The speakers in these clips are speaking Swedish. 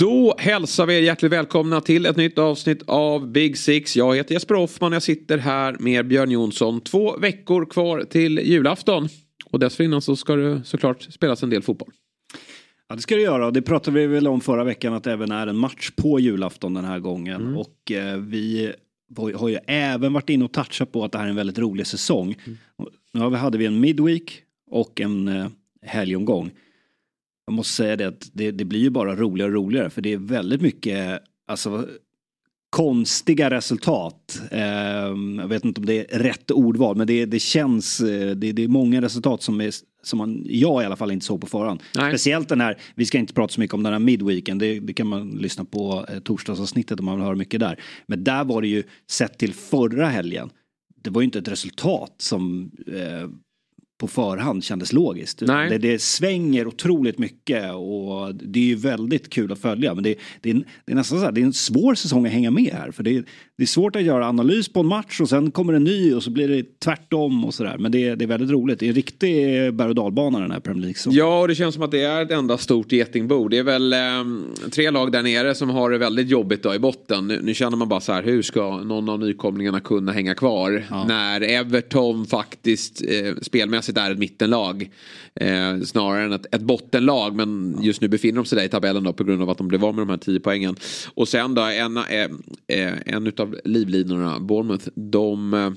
Då hälsar vi er hjärtligt välkomna till ett nytt avsnitt av Big Six. Jag heter Jesper Hoffman och jag sitter här med Björn Jonsson. Två veckor kvar till julafton. Och dessförinnan så ska det såklart spelas en del fotboll. Ja det ska det göra och det pratade vi väl om förra veckan att det även är en match på julafton den här gången. Mm. Och eh, vi har ju även varit inne och touchat på att det här är en väldigt rolig säsong. Mm. Nu hade vi en midweek och en eh, helgomgång. Jag måste säga det att det, det blir ju bara roligare och roligare för det är väldigt mycket alltså, konstiga resultat. Eh, jag vet inte om det är rätt ordval men det, det känns, eh, det, det är många resultat som, är, som man, jag i alla fall inte såg på förhand. Nej. Speciellt den här, vi ska inte prata så mycket om den här midweeken, det, det kan man lyssna på eh, torsdagsavsnittet om man vill höra mycket där. Men där var det ju sett till förra helgen, det var ju inte ett resultat som eh, på förhand kändes logiskt. Nej. Det, det svänger otroligt mycket och det är ju väldigt kul att följa. Men det, det, är, det är nästan så här, det är en svår säsong att hänga med här. För det, det är svårt att göra analys på en match och sen kommer en ny och så blir det tvärtom och sådär. Men det, det är väldigt roligt. Det är en riktig berg och dalbana den här Premier League. Ja, och det känns som att det är ett enda stort getingbo. Det är väl eh, tre lag där nere som har det väldigt jobbigt då i botten. Nu, nu känner man bara så här, hur ska någon av nykomlingarna kunna hänga kvar? När Everton faktiskt eh, spelmässigt är ett mittenlag. Eh, snarare än ett, ett bottenlag. Men just nu befinner de sig där i tabellen då på grund av att de blev av med de här tio poängen. Och sen då en, eh, eh, en utav livlinorna, Bournemouth, de eh,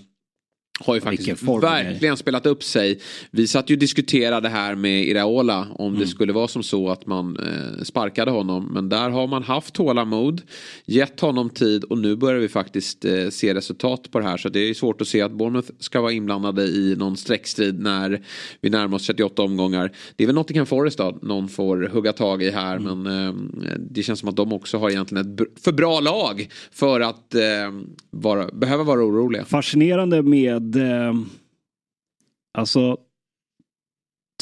har ju faktiskt verkligen spelat upp sig. Vi satt ju och diskuterade här med Iraola om Mm. det skulle vara som så att man eh, sparkade honom. Men där har man haft tålamod, gett honom tid och nu börjar vi faktiskt eh, se resultat på det här. Så det är svårt att se att Bournemouth ska vara inblandade i någon streckstrid när vi närmar oss 38 omgångar. Det är väl Nottingham Forest då, någon får hugga tag i här. Mm. Men eh, det känns som att de också har egentligen ett för bra lag för att eh, vara, behöva vara oroliga. Fascinerande med eh, alltså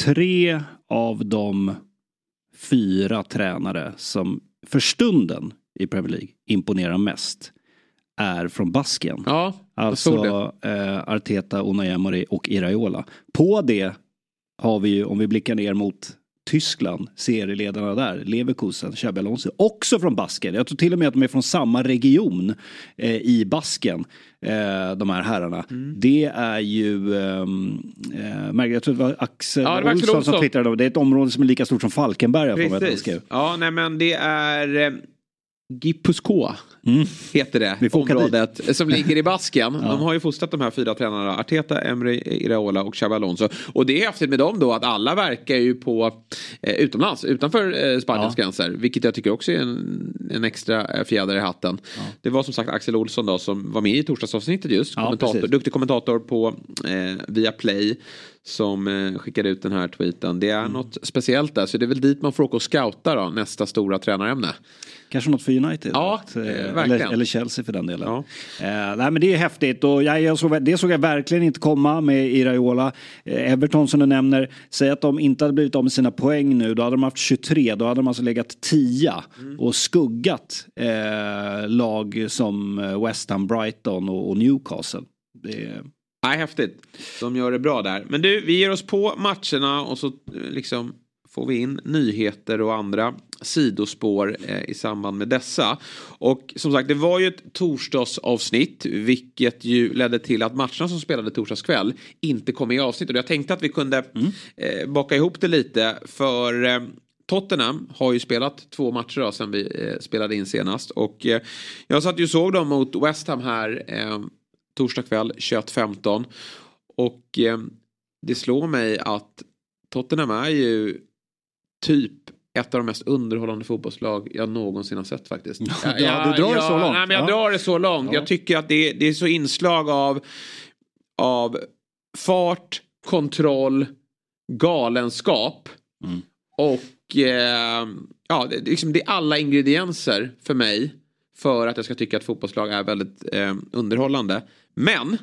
tre av de fyra tränare som för stunden i Premier League imponerar mest är från Baskien. Ja. Alltså eh, Arteta, Unai Emery och Iraola. På det har vi ju, om vi blickar ner mot Tyskland, serieledarna där, Leverkusen, Xabi Alonso, också från Basken. Jag tror till och med att de är från samma region eh, i Basken, eh, de här herrarna. Mm. Det är ju, ehm, eh, jag tror det var Axel, Ja, det var Axel Olsson som Olsson. twittrade om det. Är ett område som är lika stort som Falkenberg. jag mig Precis. Ja, nej men det är Gipuzkoa. Mm. Heter det. Området som ligger i Basken. De har ju fostrat de här fyra tränarna. Arteta, Emre Iraola och Xabi Alonso. Och det är häftigt med dem då att alla verkar ju på eh, utomlands. Utanför eh, Spaniens Ja. gränser. Vilket jag tycker också är en, en extra eh, fjäder i hatten. Det var som sagt Axel Olsson då som var med i torsdagsavsnittet just. Ja, kommentator, duktig kommentator på eh, via Play. Som eh, skickade ut den här tweeten. Det är Mm. något speciellt där. Så det är väl dit man får åka och scouta då. Nästa stora tränarämne. Kanske något för United. Ja, Att, eh, eh, eller, eller Chelsea för den delen. Ja. Eh, nej, men det är häftigt och jag, jag såg, det såg jag verkligen inte komma med Iraola. Eh, Everton som du nämner, säg att de inte hade blivit av med sina poäng nu, då hade de haft 23, då hade de alltså legat 10 Mm. och skuggat eh, lag som West Ham, Brighton och, och Newcastle. Det, Nej, häftigt. De gör det bra där. Men du, vi ger oss på matcherna och så eh, liksom får vi in nyheter och andra sidospår eh, i samband med dessa. Och som sagt, det var ju ett torsdagsavsnitt, vilket ju ledde till att matcherna som spelade torsdagskväll inte kom i avsnittet. Och jag tänkte att vi kunde eh, baka ihop det lite, för eh, Tottenham har ju spelat två matcher då, sen vi eh, spelade in senast. Och eh, jag satt ju och såg dem mot West Ham här torsdag kväll 21.15. Och eh, det slår mig att Tottenham är ju typ ett av de mest underhållande fotbollslag jag någonsin har sett faktiskt. Ja, du drar det så långt. Nej, men jag Ja. drar det så långt. Ja. Jag tycker att det, det är så inslag av, av fart, kontroll, galenskap. Mm. och eh, ja, det, liksom, det är alla ingredienser för mig för att jag ska tycka att fotbollslag är väldigt eh, underhållande. Men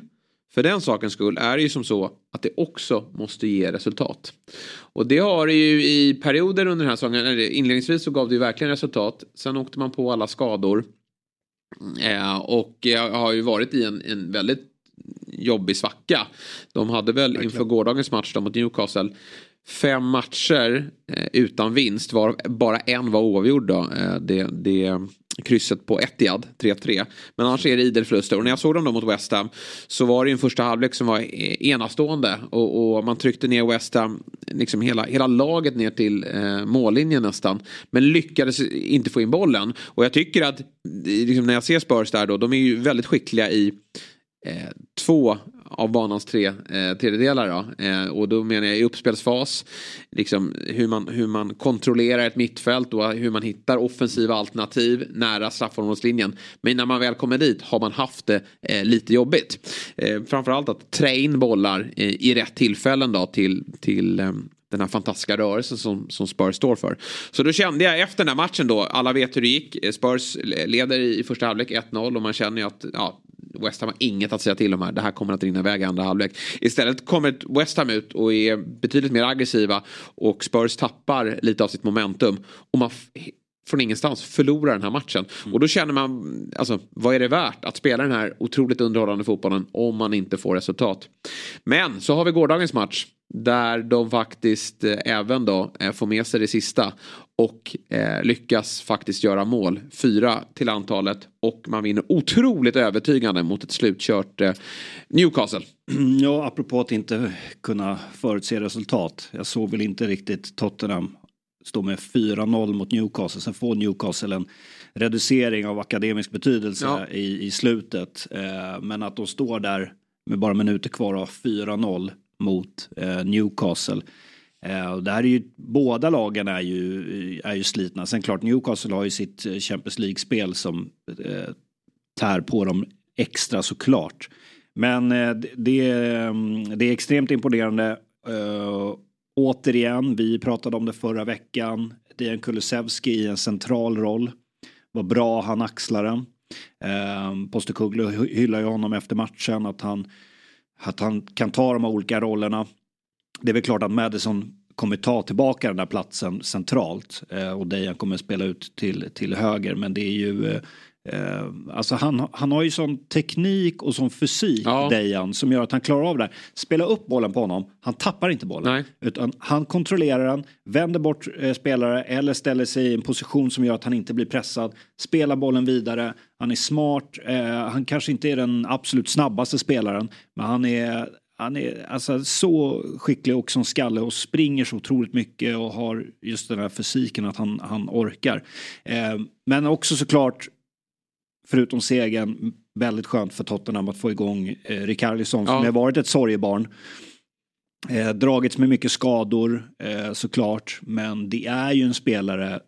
för den sakens skull är det ju som så att det också måste ge resultat. Och det har det ju i perioder under den här säsongen. Inledningsvis så gav det ju verkligen resultat. Sen åkte man på alla skador. Eh, och jag har ju varit i en, en väldigt jobbig svacka. De hade väl verkligen. inför gårdagens match mot Newcastle fem matcher eh, utan vinst. Var, bara en var oavgjord då. Eh, det, det krysset på Etihad, 3-3. Men annars är det idel förluster. Och när jag såg dem då mot West Ham så var det ju en första halvlek som var e- enastående. Och, och man tryckte ner West Ham, liksom hela, hela laget ner till eh, mållinjen nästan. Men lyckades inte få in bollen. Och jag tycker att, liksom när jag ser Spurs där då, de är ju väldigt skickliga i eh, två av banans tre eh, tredjedelar. Då. Eh, och då menar jag i uppspelsfas, liksom hur man, hur man kontrollerar ett mittfält och hur man hittar offensiva alternativ nära straffområdeslinjen. Men när man väl kommer dit har man haft det eh, lite jobbigt. Eh, framförallt att trä in bollar eh, i rätt tillfällen då till, till eh, den här fantastiska rörelsen som, som Spurs står för. Så då kände jag efter den här matchen då, alla vet hur det gick. Eh, Spurs leder i första halvlek 1-0 och man känner ju att ja, West Ham har inget att säga till om här. Det här kommer att rinna iväg i andra halvlek. Istället kommer West Ham ut och är betydligt mer aggressiva och Spurs tappar lite av sitt momentum. Och man från ingenstans förlorar den här matchen. Mm. Och då känner man, alltså vad är det värt att spela den här otroligt underhållande fotbollen om man inte får resultat. Men så har vi gårdagens match. Där de faktiskt eh, även då eh, får med sig det sista. Och eh, lyckas faktiskt göra mål. Fyra till antalet. Och man vinner otroligt övertygande mot ett slutkört eh, Newcastle. Ja, apropå att inte kunna förutse resultat. Jag såg väl inte riktigt Tottenham stå med 4-0 mot Newcastle. Sen får Newcastle en reducering av akademisk betydelse ja. i, i slutet. Eh, men att de står där med bara minuter kvar av 4-0 mot eh, Newcastle. Eh, det här är ju, båda lagen är ju, är ju slitna. Sen klart Newcastle har ju sitt eh, Champions League-spel som eh, tär på dem extra såklart. Men eh, det, mm, det är extremt imponerande. Eh, återigen, vi pratade om det förra veckan. Dejan Kulusevski i en central roll. Vad bra han axlar den. Eh, Postekuglu hyllar ju honom efter matchen att han att han kan ta de olika rollerna. Det är väl klart att Madison kommer ta tillbaka den där platsen centralt eh, och Dejan kommer spela ut till, till höger men det är ju eh, eh, alltså han, han har ju sån teknik och sån fysik, ja. Dejan, som gör att han klarar av det. Spela upp bollen på honom, han tappar inte bollen. Nej. Utan han kontrollerar den, vänder bort eh, spelare eller ställer sig i en position som gör att han inte blir pressad. Spelar bollen vidare, han är smart, eh, han kanske inte är den absolut snabbaste spelaren, men han är han är alltså så skicklig och som skalle och springer så otroligt mycket och har just den här fysiken att han, han orkar. Eh, men också såklart förutom segern, väldigt skönt för Tottenham att få igång eh, Rikardisson som har varit ett sorgebarn. Eh, dragits med mycket skador eh, såklart, men det är ju en spelare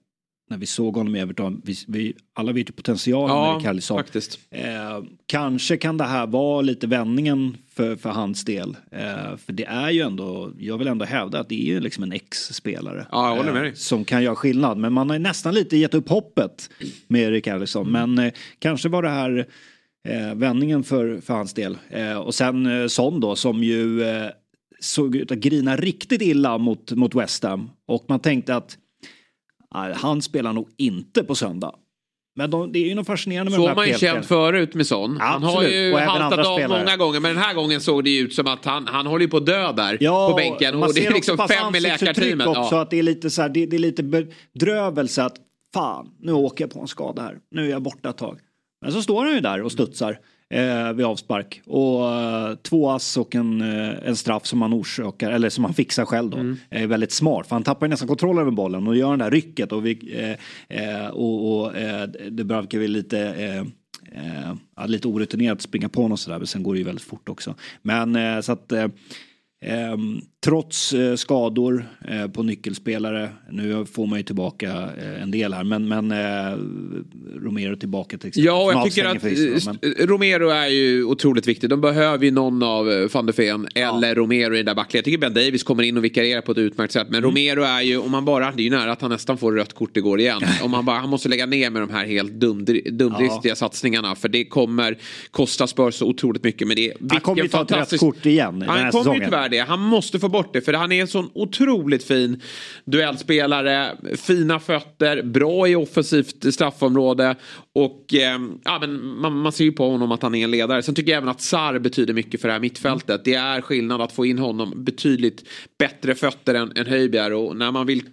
när vi såg honom i Everton, vi, vi, alla vet ju potentialen ja, med Carlisson. Faktiskt. Eh, kanske kan det här vara lite vändningen för, för hans del. Eh, för det är ju ändå, jag vill ändå hävda att det är ju liksom en ex-spelare. Ja. Eh, som kan göra skillnad. Men man har nästan lite gett upp hoppet med Erik Carlisson. Mm. Men eh, kanske var det här eh, vändningen för, för hans del. Eh, och sen Son då som ju såg ut att grina riktigt illa mot, mot West Ham. Och man tänkte att han spelar nog inte på söndag. Men de, det är ju något fascinerande med Så har man ju känt förut med sån. Ja, han har ju haltat av spelare. många gånger men den här gången såg det ut som att han, han håller på att dö där ja, på bänken. Och, och det är liksom fem i läkarteamet. också ja. att det är lite så här, det, det är lite bedrövelse att fan, nu åker jag på en skada här. Nu är jag borta ett tag. Men så står han ju där och studsar eh, vid avspark. Och eh, två ass och en, eh, en straff som han orsakar, eller som han fixar själv då. Mm. Är väldigt smart, för han tappar nästan kontroll över bollen och gör det där rycket. Och, vi, eh, eh och, och eh, det brukar vi lite eh, lite orutinerat springa på honom sådär, men sen går det ju väldigt fort också. Men så att Ehm, trots eh, skador eh, på nyckelspelare, nu får man ju tillbaka eh, en del här, men, men Romero tillbaka till exempel. Ja, och jag tycker att eh, Romero är ju otroligt viktig. De behöver ju någon av van der Ven eller Romero i den där backlinjen. Jag tycker Ben Davis kommer in och vikarierar på ett utmärkt sätt. Men Romero är ju, om man bara, det är ju nära att han nästan får rött kort igår igen. om man bara, han måste lägga ner med de här helt dumdri- dumdristiga satsningarna. För det kommer kosta Spurs så otroligt mycket. Men det är Han kommer ju ta ett rött kort igen den här Han kommer ju tyvärr det. Han måste få bort det. För han är en sån otroligt fin duellspelare. Fina fötter, bra i offensivt straffområde. Och eh, ja, men man, man ser ju på honom att han är en ledare. Sen tycker jag även att Sar betyder mycket för det här mittfältet. Det är skillnad att få in honom betydligt bättre fötter än, än Höjbjerg. Och när man vill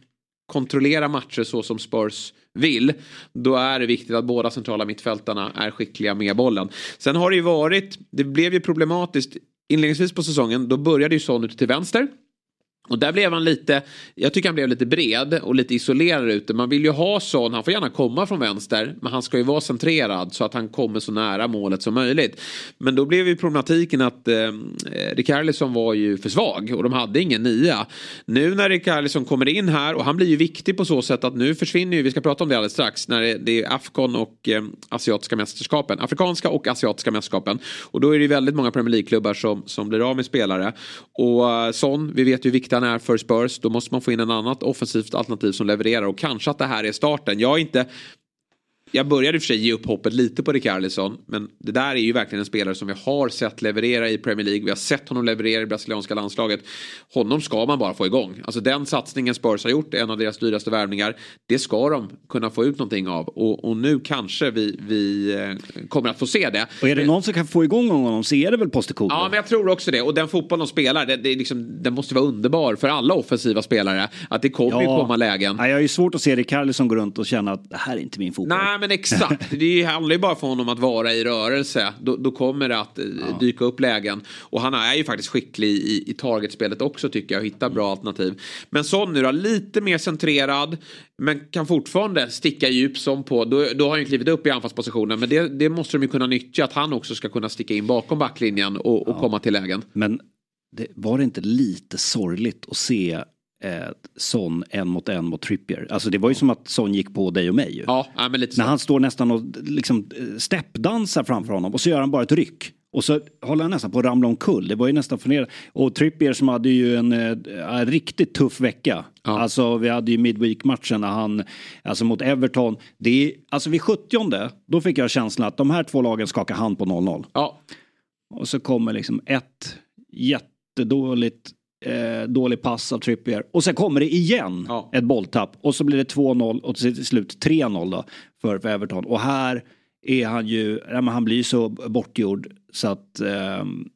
kontrollera matcher så som Spurs vill. Då är det viktigt att båda centrala mittfältarna är skickliga med bollen. Sen har det ju varit, det blev ju problematiskt inledningsvis på säsongen. Då började ju Son ute till vänster. Och där blev han lite, jag tycker han blev lite bred och lite isolerad ute. Man vill ju ha sån... han får gärna komma från vänster. Men han ska ju vara centrerad så att han kommer så nära målet som möjligt. Men då blev ju problematiken att eh, Rikardisson var ju för svag och de hade ingen nia. Nu när Rikardisson kommer in här och han blir ju viktig på så sätt att nu försvinner ju, vi ska prata om det alldeles strax, när det, det är Afcon och eh, asiatiska mästerskapen. Afrikanska och asiatiska mästerskapen. Och då är det ju väldigt många Premier League-klubbar som, som blir av med spelare. Och eh, Son, vi vet ju hur viktig är för Spurs. Då måste man få in en annat offensivt alternativ som levererar och kanske att det här är starten. Jag är inte jag började i och för sig ge upp hoppet lite på Rikardisson. Men det där är ju verkligen en spelare som vi har sett leverera i Premier League. Vi har sett honom leverera i brasilianska landslaget. Honom ska man bara få igång. Alltså den satsningen Spurs har gjort, en av deras dyraste värvningar. Det ska de kunna få ut någonting av. Och, och nu kanske vi, vi eh, kommer att få se det. Och är det någon som kan få igång honom så är det väl Postecoglou. Ja, men jag tror också det. Och den fotboll de spelar, det, det liksom, den måste vara underbar för alla offensiva spelare. Att det kommer ju komma lägen. Ja, jag har ju svårt att se Rikardisson gå runt och känna att det här är inte min fotboll. Nej men exakt. Det handlar ju bara för honom att vara i rörelse. Då, då kommer det att eh, dyka upp lägen. Och han är ju faktiskt skicklig i, i targetspelet också tycker jag. Och hittar bra alternativ. Men Son nu då, lite mer centrerad. Men kan fortfarande sticka djup som på. Då, då har han ju klivit upp i anfallspositionen. Men det, det måste de ju kunna nyttja. Att han också ska kunna sticka in bakom backlinjen och, och komma till lägen. Men det, var det inte lite sorgligt att se eh, Son en mot en mot Trippier? Alltså det var ju som att Son gick på dig och mig ju. Ja, ja men lite så. När han står nästan och liksom eh, steppdansar framför honom och så gör han bara ett ryck. Och så håller han nästan på att ramla omkull. Det var ju nästan förnedrande. Och Trippier som hade ju en, eh, en riktigt tuff vecka. Ja. Alltså vi hade ju midweek-matchen när han, alltså mot Everton. Det är, alltså vid 70 då fick jag känslan att de här två lagen skakar hand på 0-0. Ja, Och så kommer liksom ett jättedåligt eh, dålig pass av Trippier. Och sen kommer det igen Ja. ett bolltapp. Och så blir det 2-0 och till slut 3-0 då för, för Everton. Och här är han ju, ja, men han blir så bortgjord så att ehm,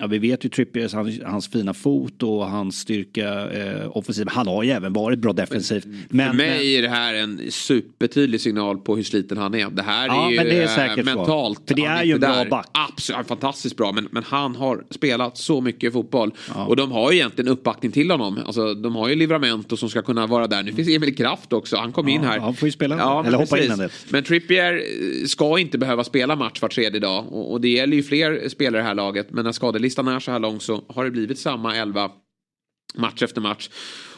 Ja, vi vet ju Trippiers, hans, hans fina fot och hans styrka eh, offensiv. Han har ju även varit bra defensivt. Men, för mig är det här en supertydlig signal på hur sliten han är. Det här Ja, är ju det är eh, så. mentalt. För det han är ju en bra där. back. Absolut, fantastiskt bra. Men, men han har spelat så mycket fotboll. Och de har ju egentligen uppbackning till honom. Alltså, de har ju Livramento som ska kunna vara där. Nu finns Emil Kraft också. Han kom Ja, in här. han får ju spela. men Eller hoppa in precis. del. Men Trippier eh, ska inte behöva spela match var tredje dag. Och, och det gäller ju fler spelare i det här laget. Men när Listan är så här lång så har det blivit samma elva match efter match.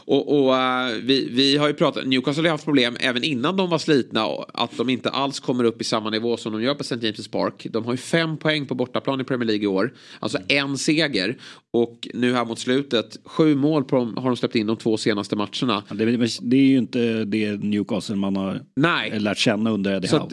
Och, och eh, vi, vi har ju pratat, Newcastle har haft problem även innan de var slitna. Att de inte alls kommer upp i samma nivå som de gör på St. James' Park. De har ju fem poäng på bortaplan i Premier League i år. Alltså en seger. Och nu här mot slutet, sju mål dem har de släppt in de två senaste matcherna. Ja, Det, det är ju inte det Newcastle man har Nej. lärt känna under Eddie Howe.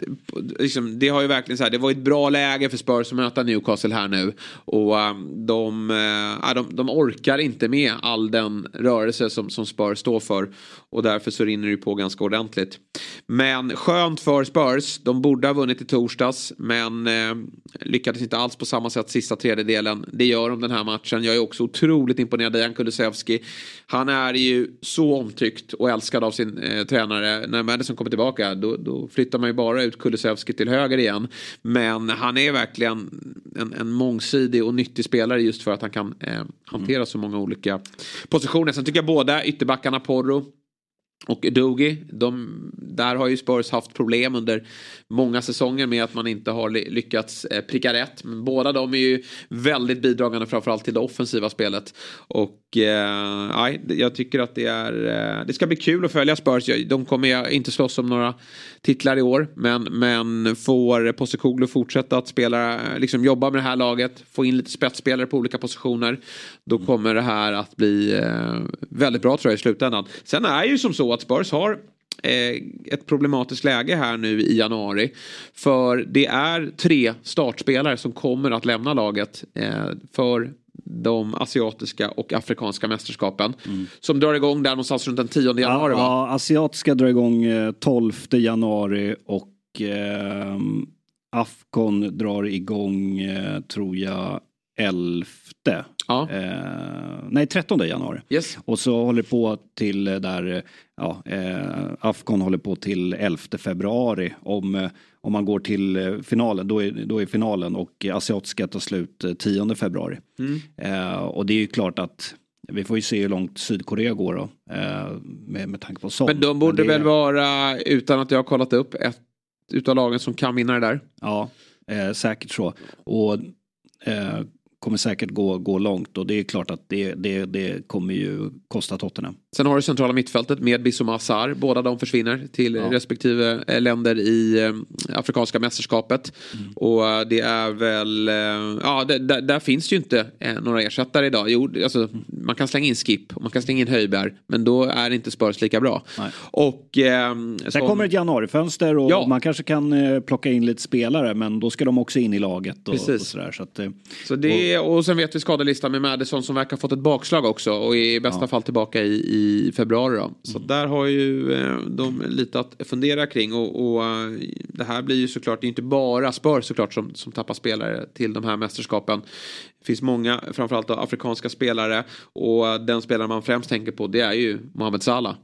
liksom, det har ju verkligen så här, det var ett bra läge för Spurs att möta Newcastle här nu. Och um, de, uh, de, de orkar inte med all den rörelse som, som Spurs står för. Och därför så rinner det på ganska ordentligt. Men skönt för Spurs. De borde ha vunnit i torsdags. Men eh, lyckades inte alls på samma sätt sista tredjedelen. Det gör de den här matchen. Jag är också otroligt imponerad av Jan Kulusevski. Han är ju så omtyckt och älskad av sin eh, tränare. När Madison kommer tillbaka då, då flyttar man ju bara ut Kulusevski till höger igen. Men han är verkligen en, en mångsidig och nyttig spelare just för att han kan eh, hantera så många olika positioner. Sen tycker jag båda ytterbackarna Porro och Dogi, de, där har ju Spurs haft problem under många säsonger med att man inte har lyckats eh, pricka rätt. Men båda de är ju väldigt bidragande framförallt till det offensiva spelet. Och eh, jag tycker att det är, eh, det ska bli kul att följa Spurs. De kommer inte slåss om några titlar i år. Men, men får Postecoglou fortsätta att spela, liksom jobba med det här laget, få in lite spetsspelare på olika positioner. Då kommer det här att bli eh, väldigt bra tror jag i slutändan. Sen är ju som så att Spurs har eh, ett problematiskt läge här nu i januari. För det är tre startspelare som kommer att lämna laget eh, för de asiatiska och afrikanska mästerskapen. Mm. Som drar igång där någonstans runt den 10 januari ja, va? Ja, asiatiska drar igång 12 januari och eh, Afcon drar igång eh, tror jag 11 Ja. Eh, nej, 13 januari. Yes. Och så håller det på till eh, där, ja, eh, Afcon håller på till 11 februari. Om, eh, om man går till eh, finalen, då är, då är finalen och asiatiska tar slut 10 februari. Mm. Eh, och det är ju klart att vi får ju se hur långt Sydkorea går då. med, med tanke på sånt. Men de borde Men väl vara, utan att jag har kollat upp, ett utav lagen som kan vinna det där? Ja, säkert så. Och kommer säkert gå, gå långt och det är klart att det, det, det kommer ju kosta Tottenham. Sen har du centrala mittfältet med Bissouma Sarr. Båda de försvinner till ja. respektive eh, länder i eh, Afrikanska mästerskapet. Mm. Och eh, det är väl, ja där, där, finns det ju inte några ersättare idag. Jo, alltså, mm. man kan slänga in Skip och man kan slänga in Höjberg. Men då är inte Spurs lika bra. Nej. Och, eh, Sen som... kommer ett januarifönster och ja. man kanske kan plocka in lite spelare men då ska de också in i laget. Och, Precis. och sådär, så att, så det, och... och sen vet vi skadelistan med Madison som verkar ha fått ett bakslag också och i bästa ja. fall tillbaka i, i i februari. Då. Så mm. där har ju eh, de lite att fundera kring. Och, och eh, det här blir ju såklart, det är inte bara Spurs såklart som, som tappar spelare till de här mästerskapen. Det finns många, framförallt afrikanska spelare. Och den spelare man främst tänker på det är ju Mohamed Salah.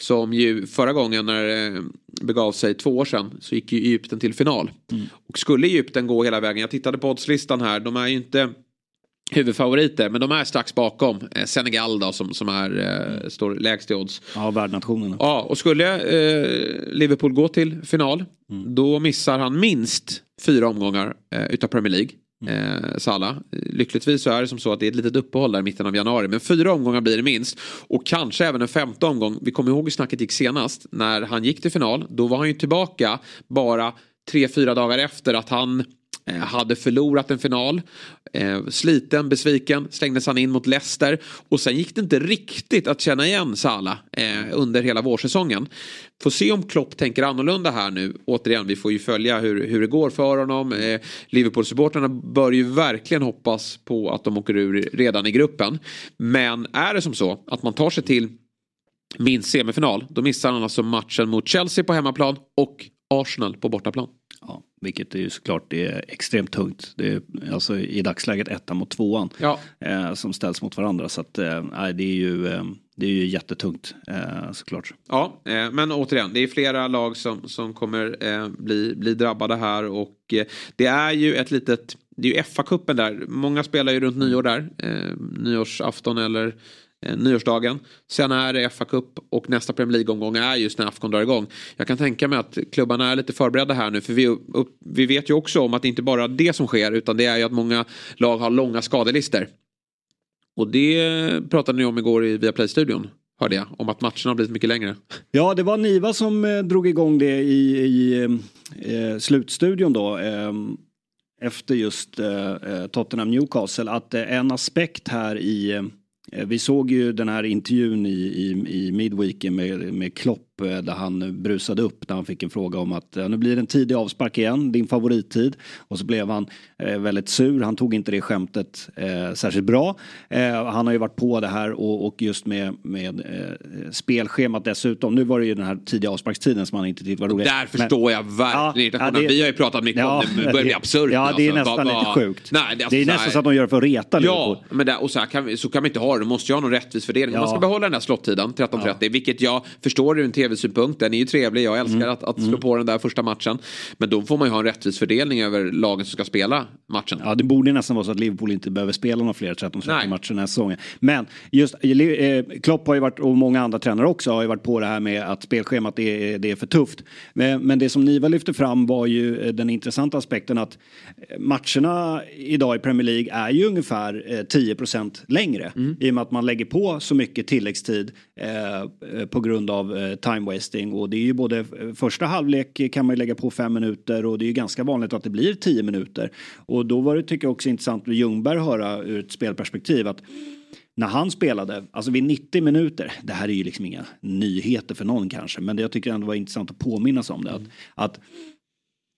Som ju förra gången när det begav sig två år sedan så gick ju Egypten till final. Mm. Och skulle Egypten gå hela vägen, jag tittade på oddslistan här, de är ju inte huvudfavoriter. Men de är strax bakom eh, Senegal då som, som är, eh, står lägst i odds. Ja, värdnationerna. Ja, och skulle eh, Liverpool gå till final mm. då missar han minst fyra omgångar eh, utav Premier League. Mm. Eh, Salah. Lyckligtvis så är det som så att det är ett litet uppehåll där i mitten av januari. Men fyra omgångar blir det minst. Och kanske även en femte omgång. Vi kommer ihåg hur snacket gick senast. När han gick till final. Då var han ju tillbaka bara tre, fyra dagar efter att han Eh, hade förlorat en final. Eh, sliten, besviken, slängdes han in mot Leicester. Och sen gick det inte riktigt att känna igen Salah eh, under hela vårsäsongen. Får se om Klopp tänker annorlunda här nu. Återigen, vi får ju följa hur, hur det går för honom. Eh, Liverpool-supportrarna bör ju verkligen hoppas på att de åker ur redan i gruppen. Men är det som så att man tar sig till minst semifinal, då missar han alltså matchen mot Chelsea på hemmaplan och Arsenal på bortaplan. Ja, vilket är ju såklart det är extremt tungt. Det är alltså i dagsläget ettan mot tvåan ja. eh, som ställs mot varandra. Så att eh, det är ju eh, det är ju jättetungt eh, såklart. Ja, eh, men återigen, det är flera lag som, som kommer eh, bli, bli drabbade här och eh, det är ju ett litet, det är ju FA-cupen där. Många spelar ju runt nyår där, nyårsafton eller eh, nyårsdagen. Sen är det FA-cup och nästa Premier League-omgång är just när Afcon drar igång. Jag kan tänka mig att klubbarna är lite förberedda här nu för vi, upp, vi vet ju också om att det inte bara är det som sker utan det är ju att många lag har långa skadelister. Och det pratade ni om igår i Viaplay-studion. Hörde jag, om att matcherna har blivit mycket längre. Ja, det var Niva som eh, drog igång det i, i eh, eh slutstudion då. Eh, efter just eh, eh Tottenham Newcastle. Att eh, en aspekt här i eh, Eh, vi såg ju den här intervjun i, i, i Midweeken med, med Klopp Eh, där han brusade upp när han fick en fråga om att nu blir det en tidig avspark igen, din favorittid. Och så blev han eh, väldigt sur, han tog inte det skämtet eh, särskilt bra. Han har ju varit på det här och, och just med, med spelschemat dessutom. Nu var det ju den här tidiga avsparkstiden som han inte tyckte var rolig. Där förstår jag verkligen ja, det, Vi har ju pratat mycket ja, om det, det börjar bli absurt. Ja, det är alltså. nästan va, va, lite sjukt. Nej, det, alltså, det är nästan så att de gör det för att reta Ja, men det, och så, kan vi, så kan vi inte ha det. Du måste ju ha någon rättvis fördelning. Ja. Man ska behålla den här slottiden, 13.30, ja. vilket jag förstår ur en tv-synpunkt. Den är ju trevlig. Jag älskar mm. att, att slå mm. på den där första matchen. Men då får man ju ha en rättvis fördelning över lagen som ska spela matchen. Ja, det borde nästan vara så att Liverpool inte behöver spela några fler 13-13 matcher den här säsongen. Men just eh, Klopp har ju varit, och många andra tränare också, har ju varit på det här med att spelschemat är, det är för tufft. Men, det som Niva lyfte fram var ju eh, den intressanta aspekten att eh, matcherna idag i Premier League är ju ungefär 10% längre. Mm. I och med att man lägger på så mycket tilläggstid eh, på grund av eh, time wasting. Och det är ju både första halvlek kan man ju lägga på fem minuter och det är ju ganska vanligt att det blir tio minuter. Och då var det tycker jag också intressant med Ljungberg höra ur ett spelperspektiv att när han spelade, alltså vid 90 minuter, det här är ju liksom inga nyheter för någon kanske, men det jag tycker ändå var intressant att påminnas om det. Att, att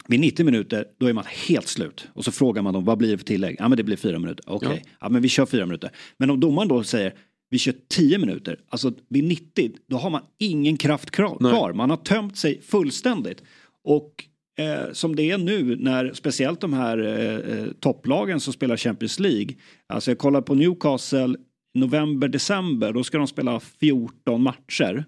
vid 90 minuter, då är man helt slut. Och så frågar man dem, vad blir det för tillägg? Ja men det blir fyra minuter. Okej, okay. ja. ja. men vi kör fyra minuter. Men om domaren då säger, vi kör 10 minuter, alltså vid 90, då har man ingen kraft kvar. Man har tömt sig fullständigt. Och eh, som det är nu när speciellt de här eh, eh, topplagen som spelar Champions League. Alltså jag kollar på Newcastle november, december, då ska de spela 14 matcher.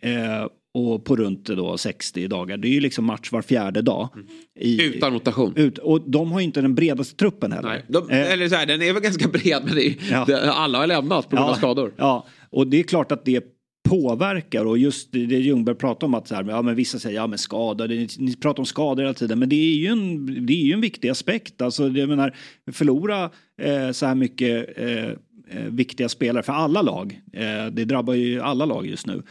Eh, och på runt då 60 dagar. Det är ju liksom match var fjärde dag. Mm. I, Utan rotation. Ut, och de har ju inte den bredaste truppen heller. Nej, de, eh, eller så här, den är väl ganska bred men är, ja. det, alla har lämnat på grund av skador. Ja, och det är klart att det påverkar och just det Ljungberg pratar om att så här, ja, men vissa säger ja men skador, ni, ni pratar om skador hela tiden men det är ju en, det är ju en viktig aspekt. Alltså jag menar förlora eh, så här mycket eh, eh viktiga spelare för alla lag. Eh, det drabbar ju alla lag just nu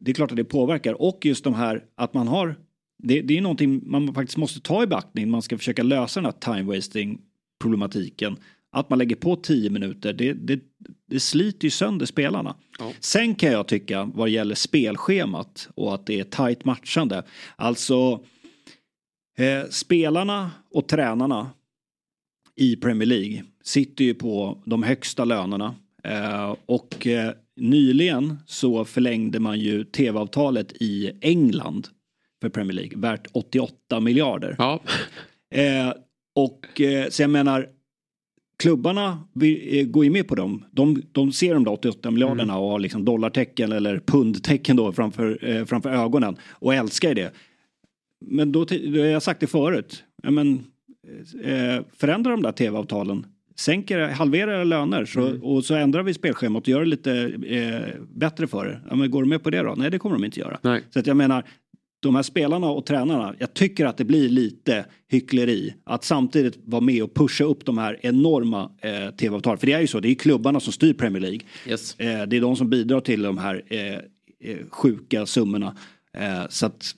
det är klart att det påverkar och just de här att man har det, det är någonting man faktiskt måste ta i beaktning. Man ska försöka lösa den här time wasting problematiken. Att man lägger på tio minuter, det, det, det sliter ju sönder spelarna. Ja. Sen kan jag tycka vad gäller spelschemat och att det är tajt matchande. Alltså eh, spelarna och tränarna i Premier League sitter ju på de högsta lönerna. Eh, och eh, nyligen så förlängde man ju tv-avtalet i England för Premier League värt 88 miljarder. Ja. Eh, och eh, så jag menar klubbarna eh, går ju med på dem. De, de ser de där 88 miljarderna mm. och har liksom dollartecken eller pundtecken då framför, eh, framför ögonen och älskar det. Men då, då har jag sagt det förut. Ja, men, eh, förändra de där tv-avtalen sänker, halverar era löner så, mm. och så ändrar vi spelschemat och gör det lite eh, bättre för er. Ja, men går de med på det då? Nej, det kommer de inte göra. Nej. Så att jag menar, de här spelarna och tränarna, jag tycker att det blir lite hyckleri att samtidigt vara med och pusha upp de här enorma eh, tv-avtalen. För det är ju så, det är klubbarna som styr Premier League. Yes. Eh, det är de som bidrar till de här eh, eh sjuka summorna. Eh, så att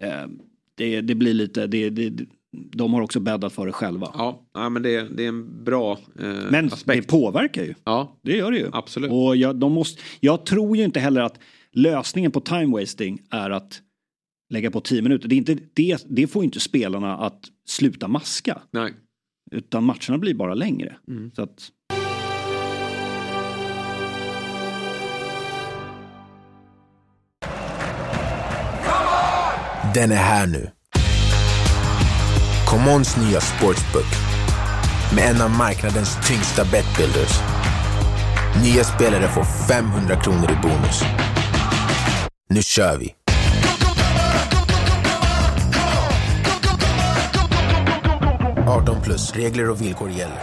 eh, det, det, blir lite, det, det, de har också bäddat för det själva. Ja, ja men det, det är en bra eh, Men aspekt. det påverkar ju. Ja, det gör det ju. Absolut. Och jag, de måste, jag tror ju inte heller att lösningen på time wasting är att lägga på tio minuter. Det, är inte, det, det får inte spelarna att sluta maska. Nej. Utan matcherna blir bara längre. Mm. Så att, Den är här nu. ComeOns nya sportsbook med en av marknadens tyngsta betbuilders. Nya spelare får 500 kronor i bonus. Nu kör vi! –18 plus. Regler och villkor gäller.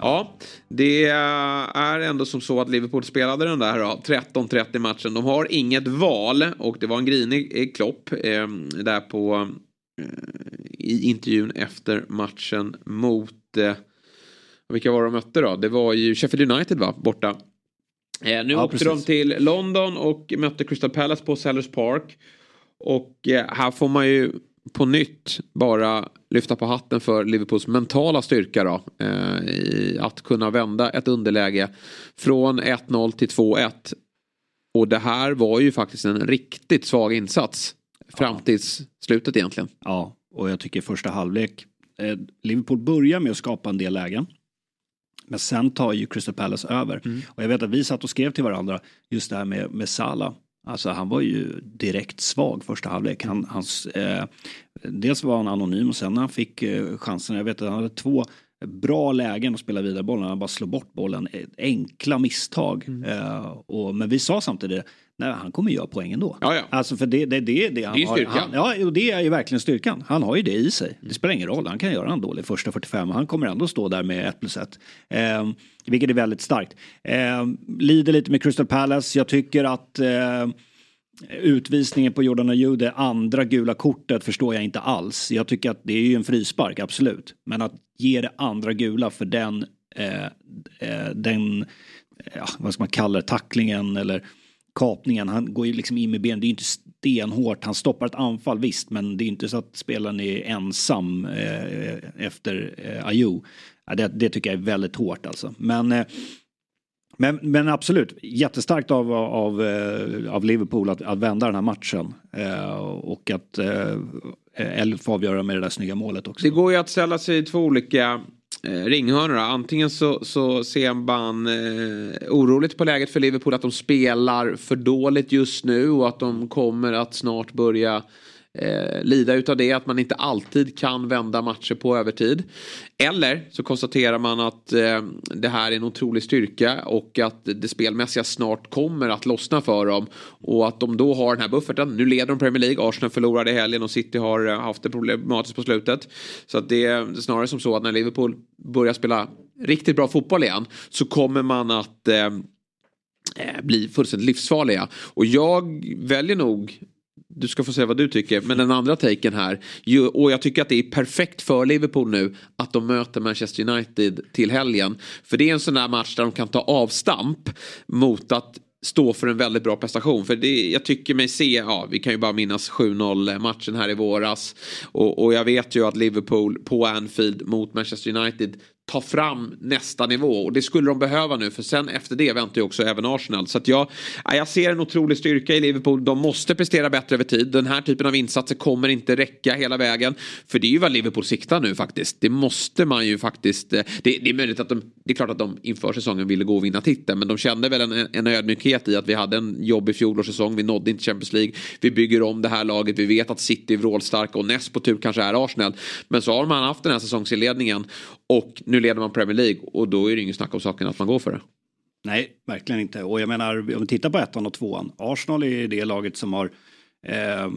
Ja, det är ändå som så att Liverpool spelade den där 13-30 matchen. De har inget val och det var en grinig Klopp eh, där på eh, i intervjun efter matchen mot eh, vilka var de mötte då? Det var ju Sheffield United va, borta. Eh, nu ja, åkte precis. de till London och mötte Crystal Palace på Sellers Park. Och eh, här får man ju på nytt bara lyfta på hatten för Liverpools mentala styrka då. Eh, i att kunna vända ett underläge från 1-0 till 2-1. Och det här var ju faktiskt en riktigt svag insats. Fram tills slutet egentligen. Ja, och jag tycker första halvlek. Eh, Liverpool börjar med att skapa en del lägen. Men sen tar ju Crystal Palace över. Mm. Och jag vet att vi satt och skrev till varandra just det här med, med Salah. Alltså han var ju direkt svag första halvlek. Han, hans, eh, dels var han anonym och sen när han fick eh, chansen, jag vet att han hade två bra lägen att spela vidare bollen. Han bara slår bort bollen. Enkla misstag. Mm. Eh, och, men vi sa samtidigt, nej han kommer göra poäng ändå. Ja, ja. Alltså för det, det, det, det, han Det är ju har. styrkan. Han, ja, och det är ju verkligen styrkan. Han har ju det i sig. Det spelar ingen roll, han kan göra en dålig första 45. Han kommer ändå stå där med 1 plus 1. Eh, vilket är väldigt starkt. Eh, lider lite med Crystal Palace. Jag tycker att eh, utvisningen på Jordan Ayew, det andra gula kortet förstår jag inte alls. Jag tycker att det är ju en frispark, absolut. Men att ge det andra gula för den, eh, eh, den ja, vad ska man kalla det, tacklingen eller kapningen. Han går ju liksom in med benen. Det är ju inte stenhårt. Han stoppar ett anfall visst, men det är inte så att spelaren är ensam eh, efter eh, Ayew. Ja, det, det tycker jag är väldigt hårt alltså. Men eh, men, men absolut, jättestarkt av, av, eh, av Liverpool att, att vända den här matchen. Eh, och att eh, Elliot får avgöra med det där snygga målet också. Det går ju att ställa sig i två olika eh, ringhörnor. Antingen så, så ser man eh, oroligt på läget för Liverpool att de spelar för dåligt just nu och att de kommer att snart börja eh, lida utav det. Att man inte alltid kan vända matcher på övertid. Eller så konstaterar man att eh, det här är en otrolig styrka och att det spelmässiga snart kommer att lossna för dem. Och att de då har den här bufferten. Nu leder de Premier League. Arsenal förlorade i helgen och City har eh, haft det problematiskt på slutet. Så att det är snarare som så att när Liverpool börjar spela riktigt bra fotboll igen så kommer man att eh, eh bli fullständigt livsfarliga. Och jag väljer nog du ska få säga vad du tycker. Men den andra taken här. ju- Och jag tycker att det är perfekt för Liverpool nu att de möter Manchester United till helgen. För det är en sån där match där de kan ta avstamp mot att stå för en väldigt bra prestation. För det, jag tycker mig se, ja vi kan ju bara minnas 7-0 matchen här i våras. Och, och jag vet ju att Liverpool på Anfield mot Manchester United ta fram nästa nivå och det skulle de behöva nu för sen efter det väntar ju också även Arsenal. Så att jag, jag ser en otrolig styrka i Liverpool. De måste prestera bättre över tid. Den här typen av insatser kommer inte räcka hela vägen. För det är ju vad Liverpool siktar nu faktiskt. Det måste man ju faktiskt. Eh, det, det är möjligt att de, det är klart att de inför säsongen ville gå och vinna titeln. Men de kände väl en, en ödmjukhet i att vi hade en jobbig fjolårssäsong. Vi nådde inte Champions League. Vi bygger om det här laget. Vi vet att City är vrålstarka och näst på tur kanske är Arsenal. Men så har man haft den här säsongsinledningen och nu leder man Premier League och då är det ingen snack om saken att man går för det. Nej, verkligen inte. Och jag menar, om vi tittar på ettan och tvåan. Arsenal är det laget som har eh,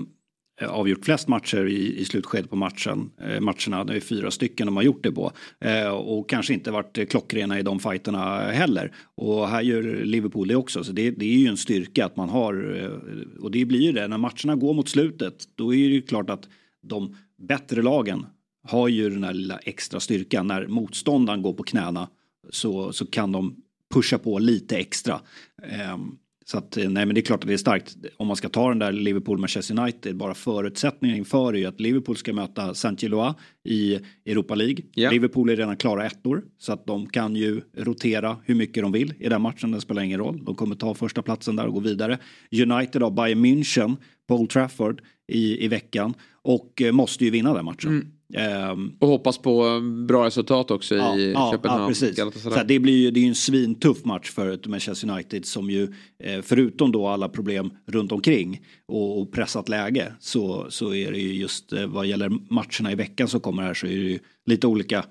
avgjort flest matcher i, i slutskedet på matchen, eh, matcherna. Det är fyra stycken de har gjort det på. Eh, och kanske inte varit klockrena i de fighterna heller. Och här gör Liverpool det också. Så det, det är ju en styrka att man har, eh, och det blir ju det, när matcherna går mot slutet, då är det ju klart att de bättre lagen har ju den här lilla extra styrkan. När motståndaren går på knäna så, så kan de pusha på lite extra. Ehm, så att, eh, nej men det är klart att det är starkt. Om man ska ta den där Liverpool-Manchester United, bara förutsättningen inför är ju att Liverpool ska möta Saint-Gilloise i Europa League. Ja. Liverpool är redan klara ettor, så att de kan ju rotera hur mycket de vill i den matchen, det spelar ingen roll. De kommer ta första platsen där och gå vidare. United har Bayern München på Old Trafford i, i veckan och eh, måste ju vinna den matchen. Ehm, Och hoppas på eh, bra resultat också Ja, i ja, Köpenhamn. ja, precis. Så det blir ju, det är ju en svintuff match för Manchester United som ju eh, förutom då alla problem runt omkring och, och pressat läge så, så är det ju just eh, vad gäller matcherna i veckan som kommer här så är det ju lite olika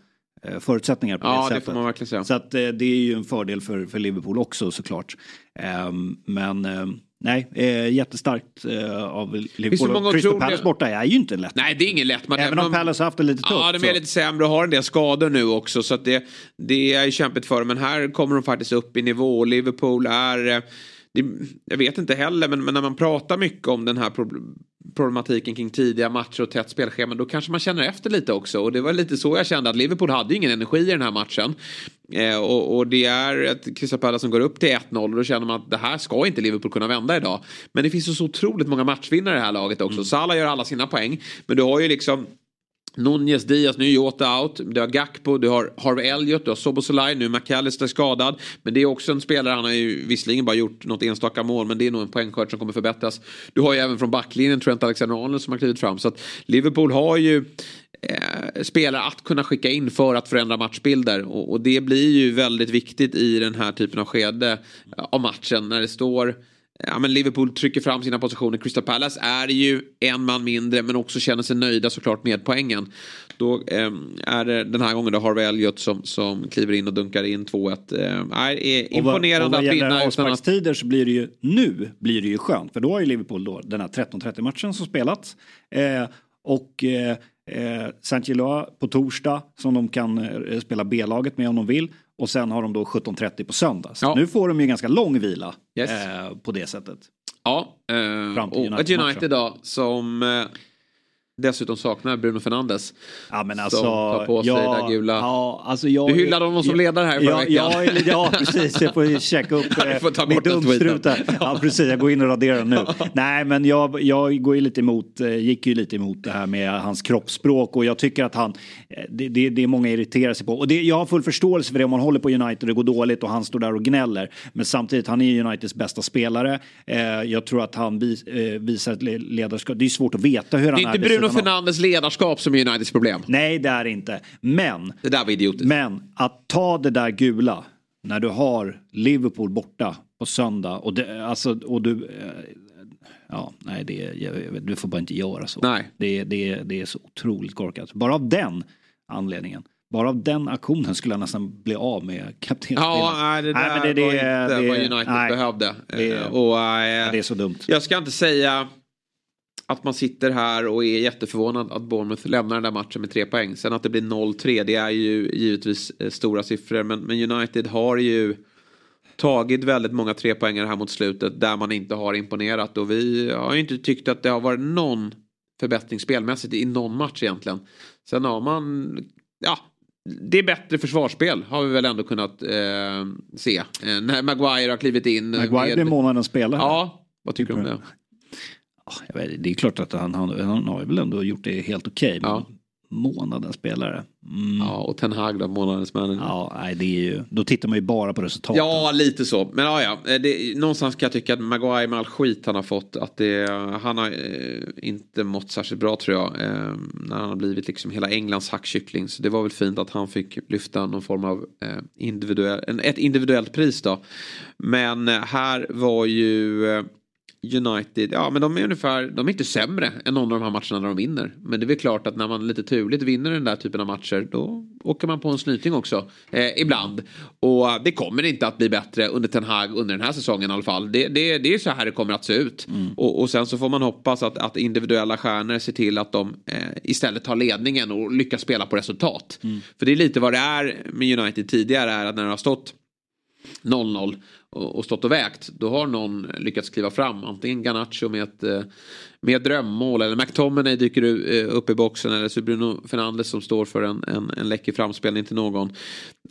förutsättningar på Ja, det det sättet. får man verkligen säga. Så att det är ju en fördel för, för Liverpool också såklart. Ehm, men ehm, nej, eh, jättestarkt eh, av Liverpool. Crystal Palace borta är ju inte lätt. Nej, det är ingen lätt match. Även om Palace har haft det lite tufft. Ja, de är så. lite sämre och har en del skador nu också. Så att det, det är ju kämpigt för dem. Men här kommer de faktiskt upp i nivå. Liverpool är... eh, det, jag vet inte heller, men, men, när man pratar mycket om den här problematiken kring tidiga matcher och tätt spelschema då kanske man känner efter lite också. Och det var lite så jag kände att Liverpool hade ingen energi i den här matchen. Eh, och, och, det är ett Crystal som går upp till 1-0 och då känner man att det här ska inte Liverpool kunna vända idag. Men det finns så, så otroligt många matchvinnare i det här laget också. Mm. Salah gör alla sina poäng. Men du har ju liksom Nunez, Diaz, nu är Jota out. Du har Gakpo, du har Harvey Elliott, du har Sobosolai, nu är McAllister skadad. Men det är också en spelare, han har ju visserligen bara gjort något enstaka mål men det är nog en poängskörd som kommer förbättras. Du har ju även från backlinjen Trent Alexander-Arnold som har klivit fram. Så att Liverpool har ju eh, spelare att kunna skicka in för att förändra matchbilder. Och, och, det blir ju väldigt viktigt i den här typen av skede av matchen när det står Ja, men Liverpool trycker fram sina positioner. Crystal Palace är ju en man mindre men också känner sig nöjda såklart med poängen. Då eh, är det den här gången då Harvey Elliott som, som kliver in och dunkar in 2-1. Eh, är imponerande och vad, och att vinna. avsparkstider att... så blir det ju nu blir det ju skönt. För då har ju Liverpool då den här 13-30 matchen som spelats. Eh, och eh, Saint-Gillois på torsdag som de kan eh, spela B-laget med om de vill. Och sen har de då 17.30 på söndag. Så ja. nu får de ju ganska lång vila yes. eh, på det sättet. Ja, eh, och ett United då som eh, dessutom saknar Bruno Fernandes. Ja men alltså. Som tar på sig ja, det gula. Ja, alltså jag, du hyllade honom som ledare här förra ja, veckan. Ja, ja precis, jag får checka upp får mitt dumstrut Ja precis, jag går in och raderar nu. Nej men jag, jag går ju lite emot, eh, gick ju lite emot det här med hans kroppsspråk och jag tycker att han, eh, det, det, det är många irriterar sig på. Och det, jag har full förståelse för det om man håller på United och det går dåligt och han står där och gnäller. Men samtidigt, han är Uniteds bästa spelare. Eh, jag tror att han vis, visar ett ledarskap. Det är svårt att veta hur han är. Det Bruno Fernandes ledarskap som är Uniteds problem. Nej, det är inte. Men. Det där var idiotiskt. Men att ta det där gula när du har Liverpool borta på söndag och, det, alltså, och du... Eh, ja, nej, det, jag, du får bara inte göra så. Nej. Det, det, det är så otroligt korkat. Bara av den anledningen. Bara av den aktionen skulle jag nästan bli av med kaptenen. Ja, nej, det där nej, men det, det, var inte det, vad United nej, behövde. Det, och, äh, det är så dumt. Jag ska inte säga att man sitter här och är jätteförvånad att Bournemouth lämnar den där matchen med tre poäng. Sen att det blir 0-3 det är ju givetvis eh, stora siffror. Men, men United har ju tagit väldigt många trepoängare här mot slutet där man inte har imponerat. Och vi har ju inte tyckt att det har varit någon förbättring spelmässigt i någon match egentligen. Sen har man, ja, det är bättre försvarsspel har vi väl ändå kunnat eh, se. Eh, när Maguire har klivit in. Maguire med... blir månadens spelare. Ja, vad tycker du om det? Vet, det är klart att han, han, han har väl ändå gjort det helt okej. Okay, ja. Månadens spelare. Mm. Ja, och Ten Hag då, månadens manager. Ja, nej, det är ju, då tittar man ju bara på resultaten. Ja, lite så. Men ja, ja. Det, någonstans kan jag tycka att Maguire med all skit han har fått, att det, han har eh, inte mått särskilt bra tror jag. Eh, när han har blivit liksom hela Englands hackkyckling. Så det var väl fint att han fick lyfta någon form av eh, individuell, ett individuellt pris då. Men eh, här var ju eh, United, ja men de är ungefär, de är inte sämre än någon av de här matcherna när de vinner. Men det är väl klart att när man lite turligt vinner den där typen av matcher då åker man på en snyting också. Eh, ibland. Och det kommer inte att bli bättre under Ten Hag under den här säsongen i alla fall. Det, det, det är så här det kommer att se ut. Mm. Och, och, sen så får man hoppas att, att individuella stjärnor ser till att de eh, istället tar ledningen och lyckas spela på resultat. Mm. För det är lite vad det är med United tidigare är att när det har stått 0-0 och stått och vägt. Då har någon lyckats kliva fram. Antingen Garnacho med ett eh, med drömmål eller McTominay dyker eh, upp i boxen eller så Bruno Fernandes som står för en, en, en läcker framspelning till någon.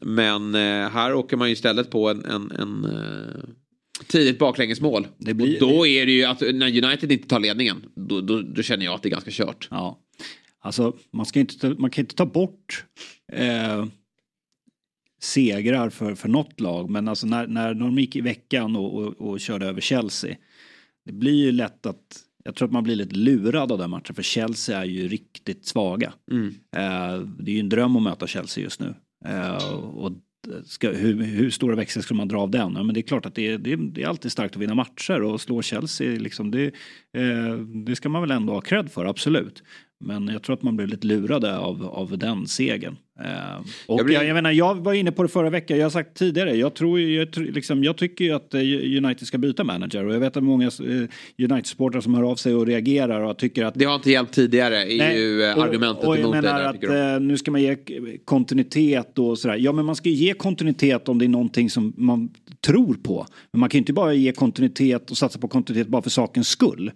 Men eh, här åker man ju istället på en, en, en tidigt baklängesmål. Det blir... Och då är det ju att när United inte tar ledningen då, då, då känner jag att det är ganska kört. Ja. Alltså man, ska inte, man kan inte ta bort eh, segrar för, för något lag. Men alltså när, när de gick i veckan och, och, och körde över Chelsea. Det blir ju lätt att jag tror att man blir lite lurad av den matchen för Chelsea är ju riktigt svaga. Mm. Eh, det är ju en dröm att möta Chelsea just nu. Eh, och ska, hur, hur stora växlar ska man dra av den? Ja, men det är klart att det är, det, är, det är alltid starkt att vinna matcher och slå Chelsea. Liksom, det, eh, det ska man väl ändå ha cred för, absolut. Men jag tror att man blev lite lurade av, av den segern. Eh, och Jag blir- jag, jag, menar, jag var inne på det förra veckan, jag har sagt tidigare, jag, tror, jag, liksom, jag tycker ju att eh, United ska byta manager. Och jag vet att många eh, United-supportrar som hör av sig och reagerar och tycker att Det har inte hjälpt tidigare är Nej, ju eh, och- argumentet och jag emot det. Där, att de. eh, nu ska man ge kontinuitet och sådär. Ja men man ska ju ge kontinuitet om det är någonting som man tror på. Men man kan ju inte bara ge kontinuitet och satsa på kontinuitet bara för sakens skull.